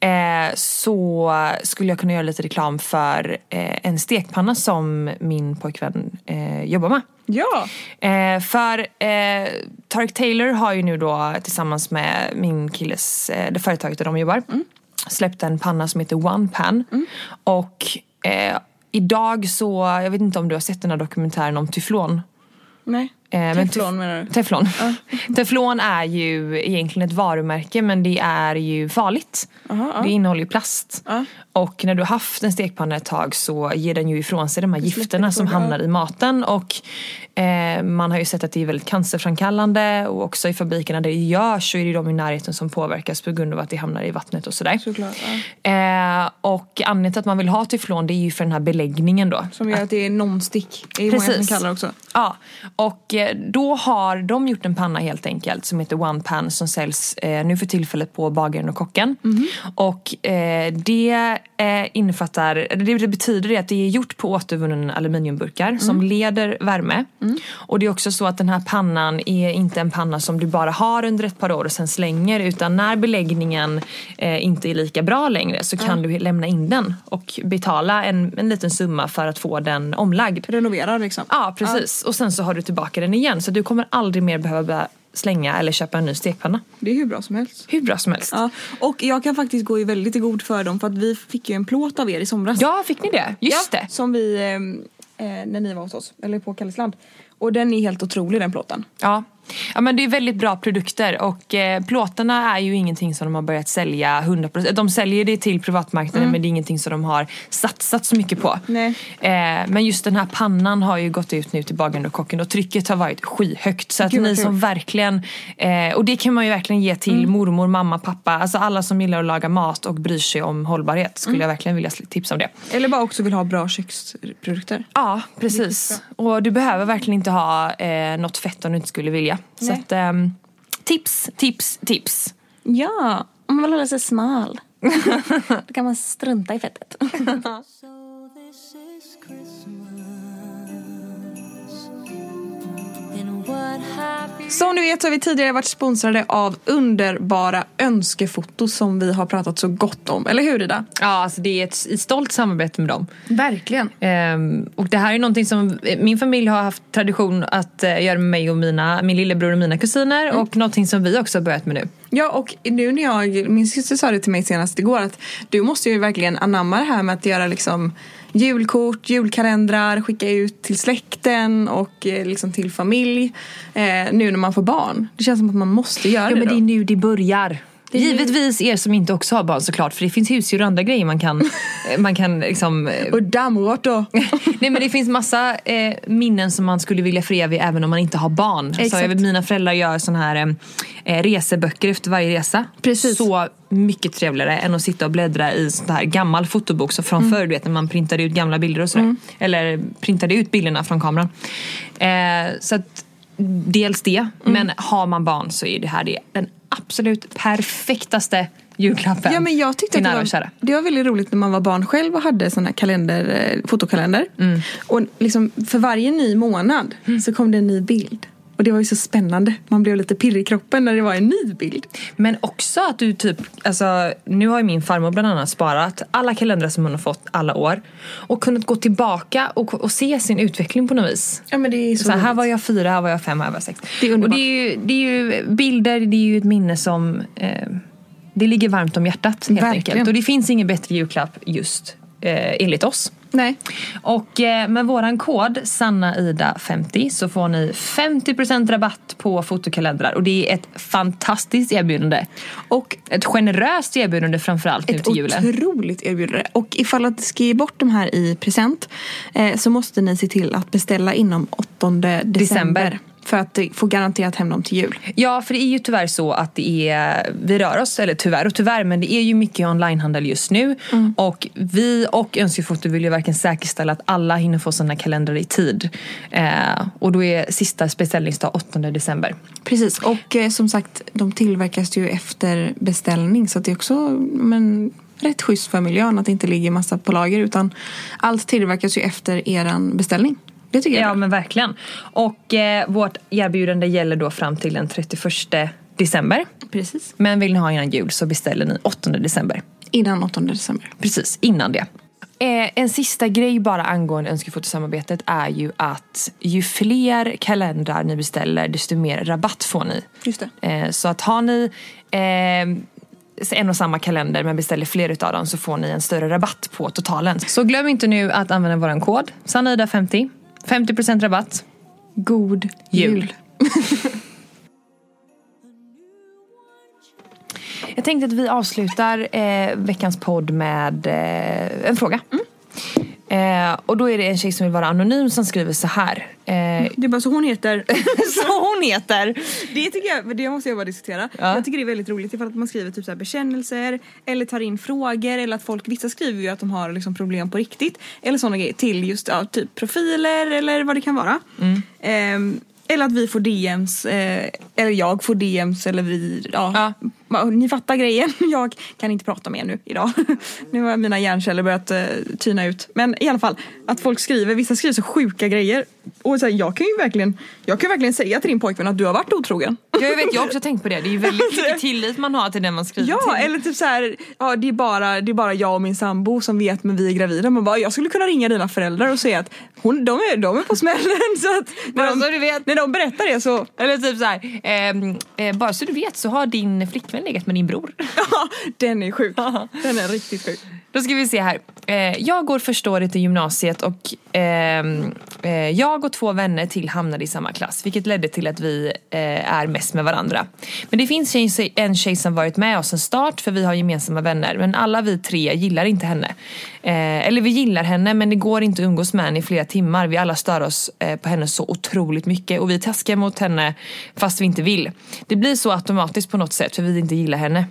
Eh, så skulle jag kunna göra lite reklam för eh, en stekpanna som min pojkvän eh, jobbar med. Ja! Eh, för eh, Tarek Taylor har ju nu då tillsammans med min killes, eh, det företaget där de jobbar, släppt en panna som heter One Pan. Och eh, idag så, jag vet inte om du har sett den här dokumentären om tyflon? Nej. Eh, men Teflon menar du? Teflon. Teflon är ju egentligen ett varumärke men det är ju farligt. Aha, ja. Det innehåller ju plast. Ja. Och när du har haft en stekpanna ett tag så ger den ju ifrån sig de här gifterna som hamnar i maten. Och eh, man har ju sett att det är väldigt cancerframkallande och också i fabrikerna där det görs så är det de i närheten som påverkas på grund av att det hamnar i vattnet och sådär. Såklart. Eh, och anledningen till att man vill ha teflon det är ju för den här beläggningen då. Som gör att det är non-stick. Det är många som Precis. kallar det också. Ja, och eh, då har de gjort en panna helt enkelt som heter One Pan som säljs eh, nu för tillfället på Bagaren och Kocken. Och eh, det eh, innefattar, det, betyder det att det är gjort på återvunnen aluminiumburkar som leder värme. Och det är också så att den här pannan är inte en panna som du bara har under ett par år och sen slänger utan när beläggningen eh, inte är lika bra längre så kan du lämna in den och betala en, en liten summa för att få den omlagd. Renovera liksom. Ja precis och sen så har du tillbaka den igen så du kommer aldrig mer behöva slänga eller köpa en ny stekpanna. Det är hur bra som helst. Hur bra som helst. Ja. Och jag kan faktiskt gå i väldigt god för dem för att vi fick ju en plåt av er i somras. Ja, fick ni det? Just det. Som vi, eh, eh, när ni var hos oss, eller på Kallisland. Och den är helt otrolig den plåten. Ja. Ja men det är väldigt bra produkter och eh, plåtarna är ju ingenting som de har börjat sälja 100%. De säljer det till privatmarknaden men det är ingenting som de har satsat så mycket på. Eh, men just den här pannan har ju gått ut nu till bagaren och kocken och trycket har varit skyhögt. Så att Gud, ni som verkligen, eh, och det kan man ju verkligen ge till mormor, mamma, pappa. Alltså alla som gillar att laga mat och bryr sig om hållbarhet skulle jag verkligen vilja tipsa om det. Eller bara också vill ha bra köksprodukter. Ja, precis. Och du behöver verkligen inte ha eh, något fett om du inte skulle vilja. Så att, ehm, tips, tips, tips. Ja, om man vill hålla sig smal. Då kan man strunta i fettet. Som ni vet så har vi tidigare varit sponsrade av underbara önskefoto som vi har pratat så gott om. Eller hur Ida? Ja, alltså det är ett, stolt samarbete med dem. Verkligen. Ehm, och det här är någonting som eh, min familj har haft tradition att eh, göra med mig och mina, min lillebror och mina kusiner och någonting som vi också har börjat med nu. Ja och nu när jag, min syster sa det till mig senast igår att du måste ju verkligen anamma det här med att göra liksom julkort, julkalendrar, skicka ut till släkten och eh, liksom till familj. Eh, nu när man får barn. Det känns som att man måste göra Ja det men då. det är nu det börjar. Givetvis er som inte också har barn såklart för det finns husdjur och andra grejer man kan, man kan liksom eh, Och dammråttor. Nej men det finns massa eh, minnen som man skulle vilja föreviga även om man inte har barn. Så jag mina föräldrar gör såna här eh, eh, reseböcker efter varje resa. Precis. Så mycket trevligare än att sitta och bläddra i sån här gammal fotobok så från förr, du vet när man printade ut gamla bilder och sådär. Eller printade ut bilderna från kameran. Eh, så att dels det, men har man barn så är det här det, den absolut perfektaste julklappen Ja men jag tyckte till nära och kära. var, det var väldigt roligt när man var barn själv och hade sån här kalender, eh, fotokalender. Mm. Och liksom för varje ny månad så kom det en ny bild. Och det var ju så spännande. Man blev lite pirrig i kroppen när det var en ny bild. Men också att du typ, alltså nu har ju min farmor bland annat sparat alla kalendrar som hon har fått alla år. Och kunnat gå tillbaka och, och se sin utveckling på något vis. Ja men det är så, Så här, var jag fyra, här var jag fem, här var jag sex. Det är underbart. och det är, ju, det är ju bilder, det är ju ett minne som eh, det ligger varmt om hjärtat helt Verkligen. enkelt. Och det finns ingen bättre julklapp just eh, enligt oss. Nej. Och eh, med våran kod SannaIda50 så får ni 50% rabatt på fotokalendrar och det är ett fantastiskt erbjudande. Och ett generöst erbjudande framförallt nu Ett till julen. otroligt erbjudande. Och ifall att ska ge bort de här i present eh, så måste ni se till att beställa inom 8 december. December. För att få garanterat hem dem till jul. Ja, för det är ju tyvärr så att det är, vi rör oss, eller tyvärr och tyvärr, men det är ju mycket onlinehandel just nu. Och vi och Önskefoto vill ju verkligen säkerställa att alla hinner få sina kalendrar i tid. Eh, och då är sista beställningsdag 8 december. Precis, och eh, som sagt de tillverkas ju efter beställning så det är också men, rätt schysst för miljön att det inte ligger massa på lager utan allt tillverkas ju efter eran beställning. Det tycker jag Ja men verkligen. Och eh, vårt erbjudande gäller då fram till den 31 december. Precis. Men vill ni ha innan jul så beställer ni 8 december. Innan 8 december. Precis, innan det. Eh, en sista grej bara angående önskefotosamarbetet är ju att ju fler kalendrar ni beställer desto mer rabatt får ni. Just. Eh, så att har ni eh, en och samma kalender men beställer fler utav dem så får ni en större rabatt på totalen. Så glöm inte nu att använda våran kod SANIDA50. 50% rabatt. God Jul. jul. Jag tänkte att vi avslutar eh, veckans podd med eh, en fråga. Eh, och då är det en tjej som vill vara anonym som skriver så här. Eh, Det är bara så hon heter. så hon heter. Det tycker jag, det måste jag bara diskutera. Ja. Jag tycker det är väldigt roligt ifall att man skriver typ så här bekännelser eller tar in frågor eller att folk, vissa skriver ju att de har liksom problem på riktigt eller sådana grejer till just ja, typ profiler eller vad det kan vara. Ehm, eller att vi får DMs, eh, eller jag får DMs eller vi, ja, ja. Ni fattar grejen. Jag kan inte prata mer nu idag. nu har mina hjärnceller börjat eh, tyna ut. Men i alla fall, att folk skriver, vissa skriver så sjuka grejer. Och så här, jag kan ju verkligen, jag kan verkligen säga till din pojkvän att du har varit otrogen. Jag vet, jag har också tänkt på det. Det är ju väldigt mycket tillit man har till den man skriver Ja, till. eller typ så här, ja, det, är bara, det är bara jag och min sambo som vet men vi är gravida. Man bara, jag skulle kunna ringa dina föräldrar och säga att hon, de, är, de är på smällen. Så att när, de, så du vet. när de berättar det så, Eller typ så här, ehm, eh, bara så du vet så har din flickvän legat med din bror. ja, den är sjuk. Den är riktigt sjuk. Då ska vi se här. Eh, jag går första året i gymnasiet och ehm, eh, jag och två vänner till hamnade i samma klass vilket ledde till att vi eh, är mest med varandra. Men det finns tjej, en tjej som varit med oss en start för vi har gemensamma vänner men alla vi tre gillar inte henne. Eh, eller vi gillar henne men det går inte att umgås med henne i flera timmar. Vi alla stör oss eh, på henne så otroligt mycket och vi taskar mot henne fast vi inte vill. Det blir så automatiskt på något sätt för vi inte gillar henne.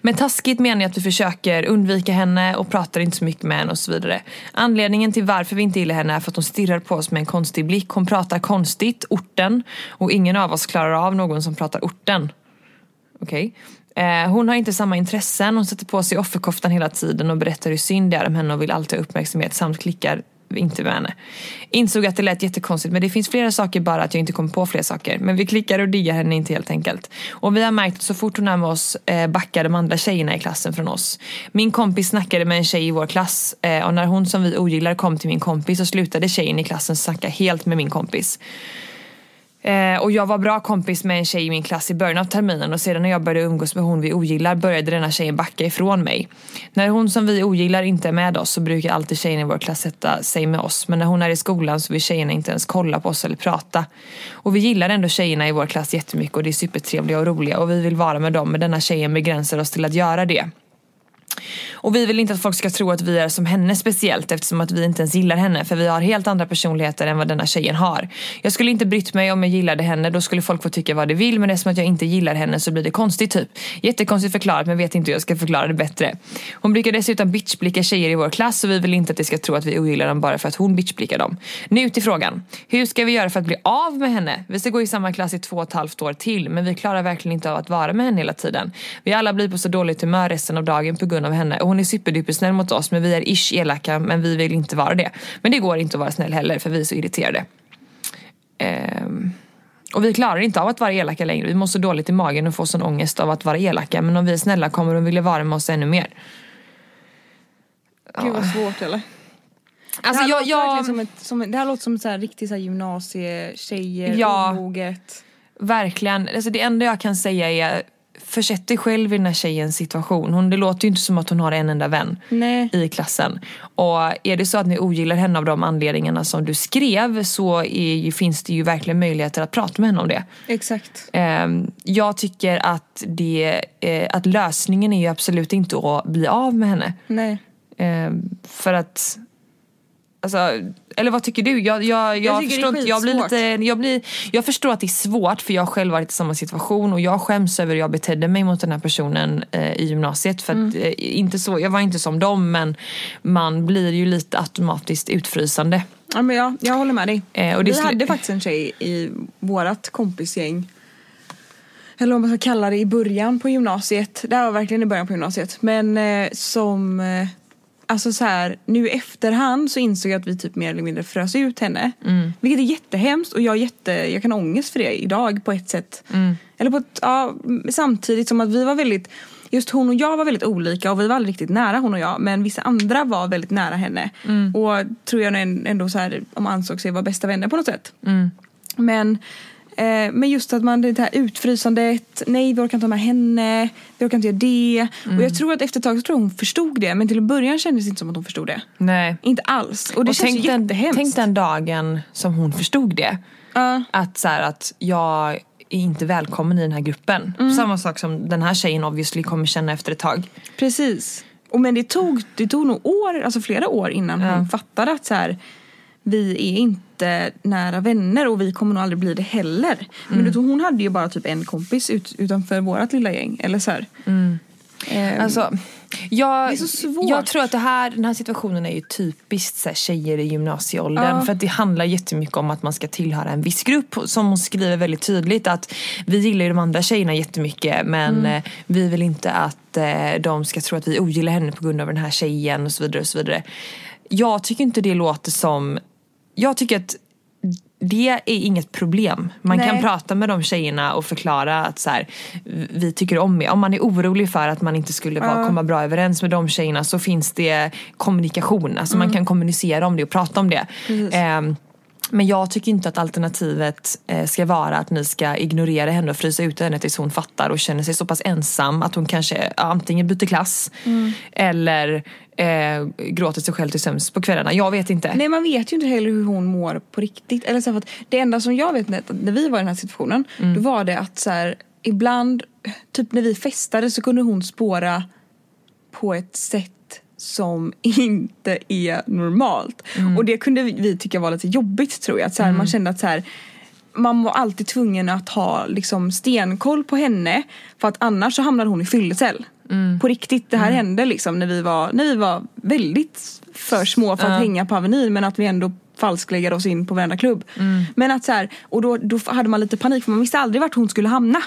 Men taskigt menar jag att vi försöker undvika henne och pratar inte så mycket med henne och så vidare. Anledningen till varför vi inte gillar henne är för att hon stirrar på oss med en konstig blick. Hon pratar konstigt, orten, och ingen av oss klarar av någon som pratar orten. Okej. Eh, hon har inte samma intressen, hon sätter på sig offerkoftan hela tiden och berättar hur synd det är om henne och vill alltid ha uppmärksamhet samt klickar inte med henne. Insåg att det lät jättekonstigt men det finns flera saker bara att jag inte kom på fler saker. Men vi klickar och diggar henne inte helt enkelt. Och vi har märkt att så fort hon är med oss eh, backar de andra tjejerna i klassen från oss. Min kompis snackade med en tjej i vår klass eh, och när hon som vi ogillar kom till min kompis så slutade tjejen i klassen snacka helt med min kompis. Eh, och jag var bra kompis med en tjej i min klass i början av terminen och sedan när jag började umgås med hon vi ogillar började denna tjejen backa ifrån mig. När hon som vi ogillar inte är med oss så brukar alltid tjejen i vår klass sätta sig med oss. Men när hon är i skolan så vill tjejerna inte ens kolla på oss eller prata. Och vi gillar ändå tjejerna i vår klass jättemycket och det är supertrevliga och roliga och vi vill vara med dem men denna tjejen begränsar oss till att göra det. Och vi vill inte att folk ska tro att vi är som henne speciellt eftersom att vi inte ens gillar henne för vi har helt andra personligheter än vad denna tjejen har. Jag skulle inte brytt mig om jag gillade henne, då skulle folk få tycka vad de vill men eftersom att jag inte gillar henne så blir det konstigt typ. Jättekonstigt förklarat men vet inte hur jag ska förklara det bättre. Hon brukar dessutom bitchblicka tjejer i vår klass och vi vill inte att de ska tro att vi ogillar dem bara för att hon bitchblickar dem. Nu till frågan. Hur ska vi göra för att bli av med henne? Vi ska gå i samma klass i två och ett halvt år till men vi klarar verkligen inte av att vara med henne hela tiden. Vi alla blir på så dåligt humör resten av dagen på grund av henne och hon är superduper snäll mot oss men vi är ish elaka men vi vill inte vara det. Men det går inte att vara snäll heller för vi är så irriterade. Ehm, och vi klarar inte av att vara elaka längre. Vi mår så dåligt i magen och får sån ångest av att vara elaka. Men om vi är snälla kommer de vilja vara med oss ännu mer. Gud vad svårt eller? Alltså det, här jag, jag, som ett, som, det här låter som ett så här riktigt så här gymnasietjejer, Ja. omoget. verkligen. Alltså det enda jag kan säga är Försätt dig själv i den här tjejens situation. Hon, det låter ju inte som att hon har en enda vän Nej. i klassen. Och är det så att ni ogillar henne av de anledningarna som du skrev så är finns det ju verkligen möjligheter att prata med henne om det. Exakt. Ehm, jag tycker att, det, eh, att lösningen är ju absolut inte att bli av med henne. Nej. Ehm, för att Alltså, eller vad tycker du? Jag, jag, jag, är förstår inte, jag, blir lite, jag, blir, jag förstår att det är svårt för jag har själv varit i samma situation och jag skäms över hur jag betedde mig mot den här personen eh, i gymnasiet. För att, eh, inte så, jag var inte som dem men man blir ju lite automatiskt utfrysande. Ja, men jag, jag håller med dig. Eh, och det Vi hade faktiskt en tjej i vårat kompisgäng. Eller vad man ska kalla det i början på gymnasiet. Det här var verkligen i början på gymnasiet. Men eh, som... Alltså så här, nu i efterhand så insåg jag att vi typ mer eller mindre frös ut henne. Mm. Vilket är jättehemskt och jag, är jätte, jag kan ha ångest för det idag på ett sätt. Mm. Eller på ett, ja, samtidigt som att vi var väldigt Just hon och jag var väldigt olika och vi var aldrig riktigt nära hon och jag men vissa andra var väldigt nära henne. Mm. Och tror jag ändå så här, om ansåg sig vara bästa vänner på något sätt. Mm. Men, eh, men just att man det här utfrysandet, nej vi orkar inte ha med henne, vi orkar inte göra det. Och Mm. jag tror att efter ett tag så tror jag hon förstod det men till en början kändes det inte som att hon förstod det. Nej. Inte alls. Och det och känns tänk ju den, jättehemskt. tänk den dagen som hon förstod det. Ja. Att, så här, att jag är inte välkommen i den här gruppen. Mm. Samma sak som den här tjejen obviously kommer känna efter ett tag. Precis. Och men det tog, det tog nog år, alltså flera år innan Ja. hon fattade att så här, vi är inte nära vänner och vi kommer nog aldrig bli det heller. Men du, hon hade ju bara typ en kompis ut, utanför vårt lilla gäng. Eller så här. Ehm, Alltså, jag, Det är så svårt. jag tror att det här, den här situationen är ju typiskt så här, tjejer i gymnasieåldern. Ja. För att det handlar jättemycket om att man ska tillhöra en viss grupp. Som hon skriver väldigt tydligt att vi gillar ju de andra tjejerna jättemycket men Mm. eh, vi vill inte att eh, de ska tro att vi ogillar henne på grund av den här tjejen och så vidare. Och så vidare. Jag tycker inte det låter som... Jag tycker att det är inget problem. Man Nej. kan prata med de tjejerna och förklara att så här, vi tycker om er. Om man är orolig för att man inte skulle vara, komma bra överens med de tjejerna så finns det kommunikation. Alltså man kan kommunicera om det och prata om det. Ehm, men jag tycker inte att alternativet eh, ska vara att ni ska ignorera henne och frysa ut henne tills hon fattar och känner sig så pass ensam att hon kanske ja, antingen byter klass eller eh, gråter sig själv till sömns på kvällarna. Jag vet inte. Nej man vet ju inte heller hur hon mår på riktigt. Eller så för att det enda som jag vet när, vi var i den här situationen. Då var det att så här, ibland, typ när vi festade så kunde hon spåra på ett sätt som inte är normalt. Och det kunde vi, tycka var lite jobbigt tror jag. Att så här, Man kände att så här, man var alltid tvungen att ha liksom, stenkoll på henne för att annars så hamnade hon i fyllecell. På riktigt, det här hände liksom när vi var, när vi var väldigt för små för att hänga på Avenyn men att vi ändå falskläggade oss in på varenda klubb. Men att så här, och då, då hade man lite panik för man visste aldrig vart hon skulle hamna.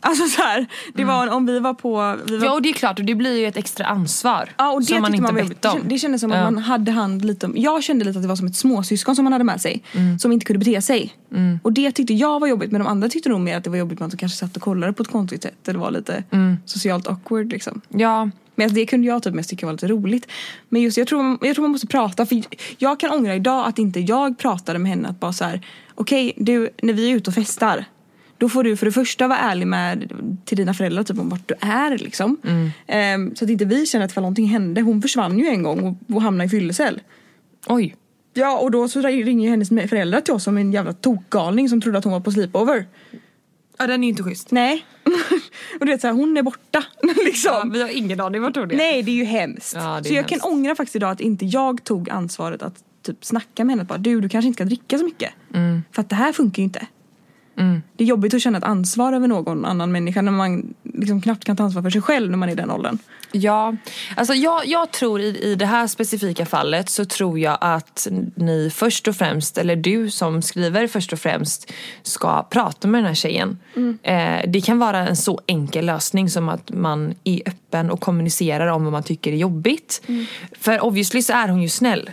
Alltså så här, det var om vi var på... Vi var Ja och det är klart och det blir ju ett extra ansvar. Ja och det som man inte man var bett om. Det kändes som att Ja. man hade hand lite om, Jag kände lite att det var som ett småsyskon som man hade med sig. Mm. Som inte kunde bete sig. Och det tyckte jag var jobbigt men de andra tyckte nog mer att det var jobbigt med att de kanske satt och kollade på ett konstigt sätt. Eller var lite Mm. socialt awkward liksom. Ja, Men det kunde jag typ mest tycka var lite roligt. Men just jag tror, jag tror man måste prata för jag kan ångra idag att inte jag pratade med henne att bara så här okej du, när vi är ute och festar. Då får du för det första vara ärlig med till dina föräldrar typ om vart du är liksom. Ehm, så att inte vi känner att ifall någonting hände. Hon försvann ju en gång och, och hamnade i fyllecell. Oj. Ja och då så ringer ju hennes föräldrar till oss som en jävla tokgalning som trodde att hon var på sleepover. Ja den är ju inte schysst. Nej. och du vet såhär, hon är borta. liksom. Ja, vi har ingen aning vart hon är. Nej det är ju hemskt. Ja, är så jag hemskt. kan ångra faktiskt idag att inte jag tog ansvaret att typ snacka med henne. Bara, du, du kanske inte ska dricka så mycket. Mm. För att det här funkar ju inte. Det är jobbigt att känna ett ansvar över någon annan människa när man liksom knappt kan ta ansvar för sig själv när man är i den åldern. Ja, alltså jag, jag tror i, i det här specifika fallet så tror jag att ni först och främst, eller du som skriver först och främst ska prata med den här tjejen. Eh, det kan vara en så enkel lösning som att man är öppen och kommunicerar om vad man tycker är jobbigt. För obviously så är hon ju snäll.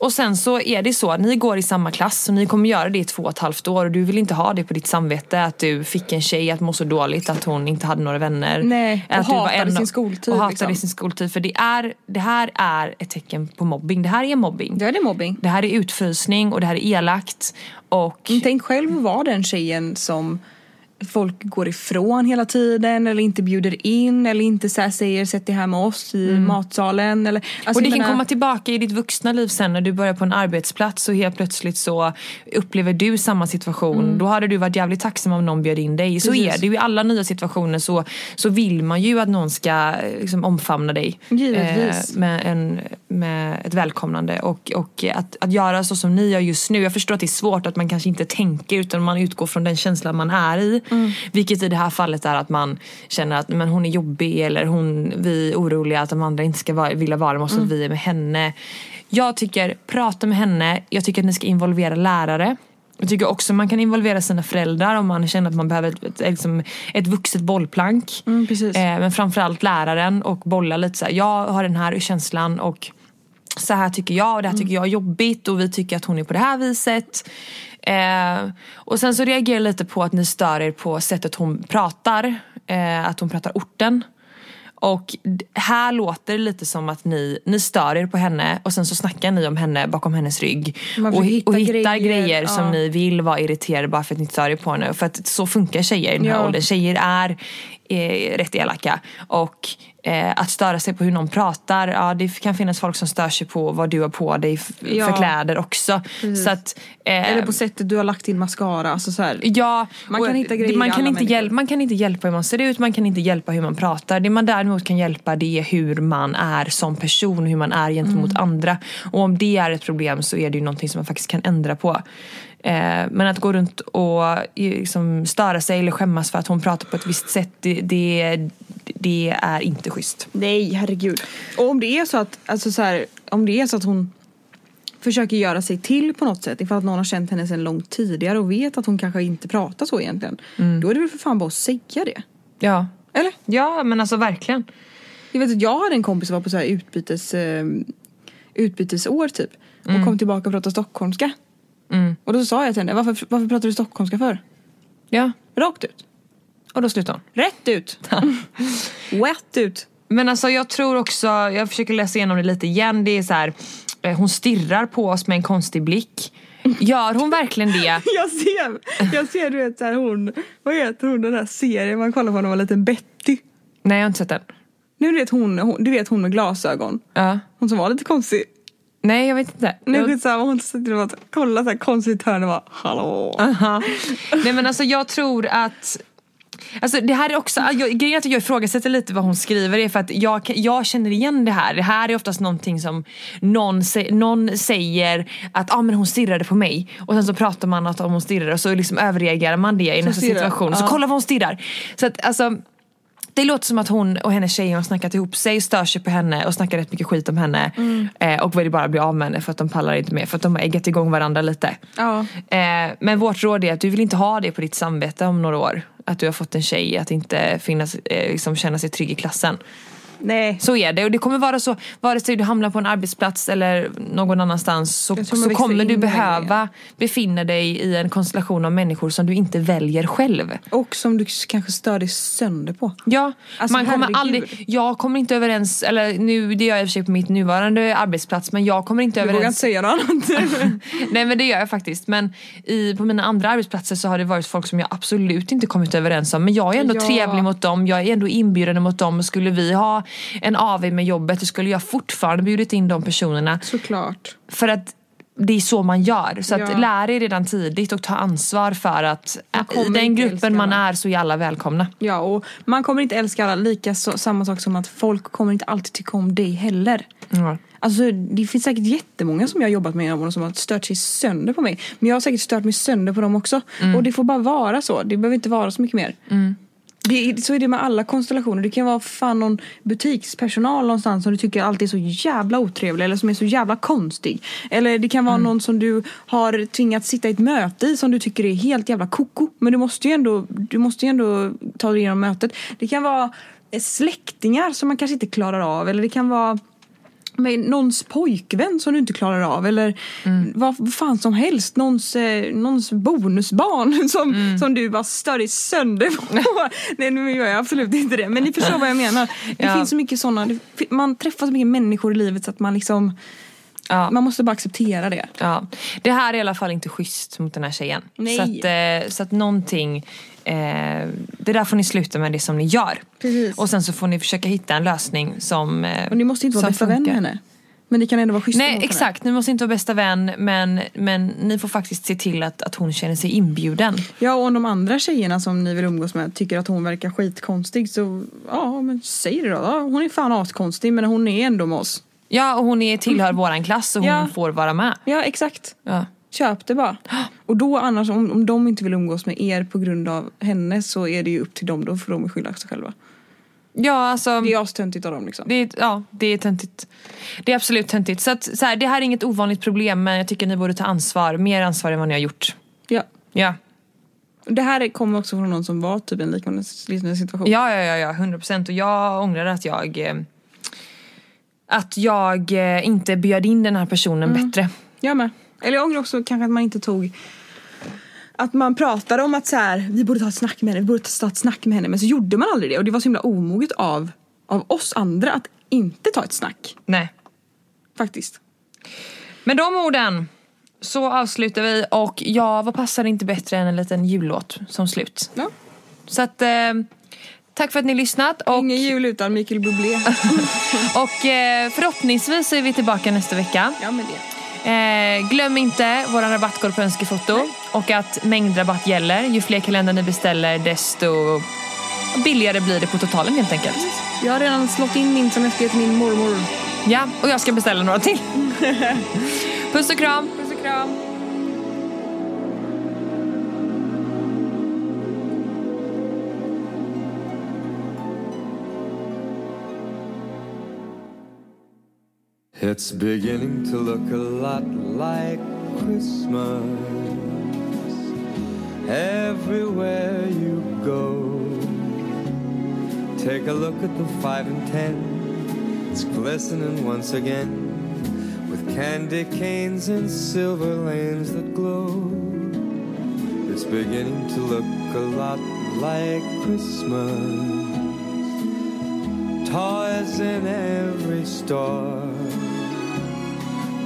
Och sen så är det så att ni går i samma klass och ni kommer göra det i två och ett halvt år och du vill inte ha det på ditt samvete att du fick en tjej att må så dåligt att hon inte hade några vänner. Nej, och att du var hatade en sin skoltid, Och hatade liksom. sin skoltid. För det, är, det här är ett tecken på mobbing. Det här är mobbing. Det är det mobbing. Det här är utfrysning och det här är elakt. Och Tänk själv att vara den tjejen som folk går ifrån hela tiden eller inte bjuder in eller inte så säger sätt dig här med oss i matsalen. Eller, alltså, och det kan menar- komma tillbaka i ditt vuxna liv sen när du börjar på en arbetsplats och helt plötsligt så upplever du samma situation. Då hade du varit jävligt tacksam om någon bjöd in dig. Så Mm. Precis. är det ju i alla nya situationer så, så vill man ju att någon ska liksom, omfamna dig. Givetvis. Eh, med, en, med ett välkomnande. Och, och att, att göra så som ni gör just nu. Jag förstår att det är svårt att man kanske inte tänker utan man utgår från den känslan man är i. Vilket i det här fallet är att man känner att men hon är jobbig eller hon, vi är oroliga att de andra inte ska vara, vilja vara med oss och att vi är med henne. Jag tycker, prata med henne. Jag tycker att ni ska involvera lärare. Jag tycker också man kan involvera sina föräldrar om man känner att man behöver ett, liksom ett vuxet bollplank. Mm. Eh, men framförallt läraren och bolla lite så här. Jag har den här känslan och så här tycker jag och det här tycker jag är jobbigt och vi tycker att hon är på det här viset. Eh, och sen så reagerar jag lite på att ni stör er på sättet hon pratar. Eh, att hon pratar orten. Och här låter det lite som att ni, ni stör er på henne och sen så snackar ni om henne bakom hennes rygg. Och, hitta och hittar grejer, grejer, ja. som ni vill vara irriterade bara för att ni stör er på henne. För att så funkar tjejer i den här Ja. åldern. Tjejer är eh, rätt elaka. Och eh, att störa sig på hur någon pratar, ja det kan finnas folk som stör sig på vad du har på dig f- Ja. för kläder också. Så att, eh, Eller på sättet du har lagt din mascara. Alltså så här. Ja, Man kan hitta grejer man kan, inte människor. hjälpa, man kan inte hjälpa hur man ser ut, man kan inte hjälpa hur man pratar. Det man däremot kan hjälpa det är hur man är som person, hur man är gentemot Mm. andra. Och om det är ett problem så är det ju någonting som man faktiskt kan ändra på. Eh, men att gå runt och liksom störa sig eller skämmas för att hon pratar på ett visst sätt, det, det, det är inte schysst. Nej, herregud. Och om det är så att, alltså så här, om det är så att hon försöker göra sig till på något sätt ifall att någon har känt henne sedan långt tidigare och vet att hon kanske inte pratar så egentligen. Då är det väl för fan bara att säga det. Ja. Eller? Ja, men alltså verkligen. Jag vet att jag hade en kompis som var på så här utbytes, eh, utbytesår typ. Och kom tillbaka och pratade stockholmska. Och då sa jag till henne, varför, varför pratar du stockholmska för? Ja, Rakt ut. och då slutar hon. Rätt ut. Wet ut. Men alltså jag tror också, jag försöker läsa igenom det lite igen, det är så här, eh, hon stirrar på oss med en konstig blick. Gör hon verkligen det? Jag ser, jag ser du vet så här hon, vad heter hon den där serien man kollar på när man var liten Betty. Nej jag har inte sett den. Nu vet hon, hon, du vet hon med glasögon. Ja. Hon som var lite konstig. Nej jag vet inte. Nu Jag- skitsamma, hon sitter och kollar så här konstigt hörn och bara hallå. Aha. Nej men alltså jag tror att Alltså det här är också, jag, grejen att jag ifrågasätter lite vad hon skriver är för att jag, jag känner igen det här. Det här är oftast någonting som någon, sä, någon säger att ah, men hon stirrade på mig och sen så pratar man att om hon stirrar och så liksom överreagerar man det i nästa stirrar. situation. Så Ja. kolla vad hon stirrar. Så att alltså det låter som att hon och hennes tjej har snackat ihop sig, stör sig på henne och snackar rätt mycket skit om henne. Eh, och vill bara bli av med henne för att de pallar inte med. För att de har eggat igång varandra lite. Ja. Eh, men vårt råd är att du vill inte ha det på ditt samvete om några år. Att du har fått en tjej att inte finnas, eh, liksom känna sig trygg i klassen. Nej. Så är det och det kommer vara så vare sig du hamnar på en arbetsplats eller någon annanstans så, så kommer du behöva befinna dig i en konstellation av människor som du inte väljer själv. Och som du kanske stör dig sönder på. Ja, Alltså, man kommer herregud. aldrig, jag kommer inte överens, eller nu, det gör jag i och för sig på mitt nuvarande arbetsplats men jag kommer inte Du vågar inte överens. säga något annat. Nej men det gör jag faktiskt men i, på mina andra arbetsplatser så har det varit folk som jag absolut inte kommit överens om men jag är ändå Ja. trevlig mot dem, jag är ändå inbjudande mot dem och skulle vi ha en AV med jobbet så skulle jag fortfarande bjudit in de personerna Såklart. för att det är så man gör. Så att Ja. lär er redan tidigt och ta ansvar för att i den gruppen man alla. är så är alla välkomna. Ja, och man kommer inte älska alla. Lika så, samma sak som att folk kommer inte alltid tycka om dig heller. Ja. Alltså det finns säkert jättemånga som jag har jobbat med genom åren som har stört sig sönder på mig. Men jag har säkert stört mig sönder på dem också. Och det får bara vara så. Det behöver inte vara så mycket mer. Det, så är det med alla konstellationer. Det kan vara fan någon butikspersonal någonstans som du tycker alltid är så jävla otrevlig eller som är så jävla konstig. Eller det kan vara någon som du har tvingats sitta i ett möte i som du tycker är helt jävla koko. Men du måste ju ändå, du måste ju ändå ta dig igenom mötet. Det kan vara släktingar som man kanske inte klarar av. Eller det kan vara med någons pojkvän som du inte klarar av eller vad vad fan som helst. Någons, eh, någons bonusbarn som, som du bara stör dig sönder på. Nej nu gör jag absolut inte det men ni förstår vad jag menar. Det Ja. finns så mycket sådana, man träffar så mycket människor i livet så att man liksom Ja. Man måste bara acceptera det. Ja, det här är i alla fall inte schysst mot den här tjejen. Nej. Så att, eh, så att någonting, eh, det där får ni sluta med det som ni gör. Precis. Och sen så får ni försöka hitta en lösning som eh, Och ni måste inte vara bästa vän med henne. Men ni kan ändå vara schyssta Nej mot henne. exakt, ni måste inte vara bästa vän men, men ni får faktiskt se till att, att hon känner sig inbjuden. Ja och om de andra tjejerna som ni vill umgås med tycker att hon verkar skitkonstig så ja men säg det då. Ja, hon är fan askonstig men hon är ändå med oss. Ja och hon är, tillhör våran klass och hon Ja. får vara med. Ja exakt. Ja. Köp det bara. Och då annars om, om de inte vill umgås med er på grund av henne så är det ju upp till dem. Då får de skylla sig själva. Ja alltså. Det är astöntigt av dem liksom. Det är, ja, det är töntigt. Det är absolut töntigt. Så, att, så här, det här är inget ovanligt problem men jag tycker ni borde ta ansvar. Mer ansvar än vad ni har gjort. Ja. Ja, Det här kommer också från någon som var typ i en liknande, liknande situation. ja, ja, ja, ja 100% och jag ångrar att jag eh, att jag eh, inte bjöd in den här personen bättre. Jag med. Eller jag ångrar också kanske att man inte tog att man pratade om att så här, vi borde ta ett snack med henne, vi borde ta ett snack med henne men så gjorde man aldrig det och det var så himla omoget av, av oss andra att inte ta ett snack. Nej. Faktiskt. Med de orden så avslutar vi och ja, vad passar inte bättre än en liten jullåt som slut. Ja. Så att eh, tack för att ni lyssnat och, Ingen jul utan Mikael Bublé. och eh, förhoppningsvis är vi tillbaka nästa vecka. ja men det. Eh, glöm inte vår rabattkod på önskefoto och att mängdrabatt gäller. Ju fler kalendrar ni beställer desto billigare blir det på totalen helt enkelt. Jag har redan slått in min ge till min mormor. Ja, och jag ska beställa några till. Puss och kram! Puss och kram. It's beginning to look a lot like Christmas everywhere you go. Take a look at the five and ten, it's glistening once again with candy canes and silver lanes that glow. It's beginning to look a lot like Christmas toys in every store.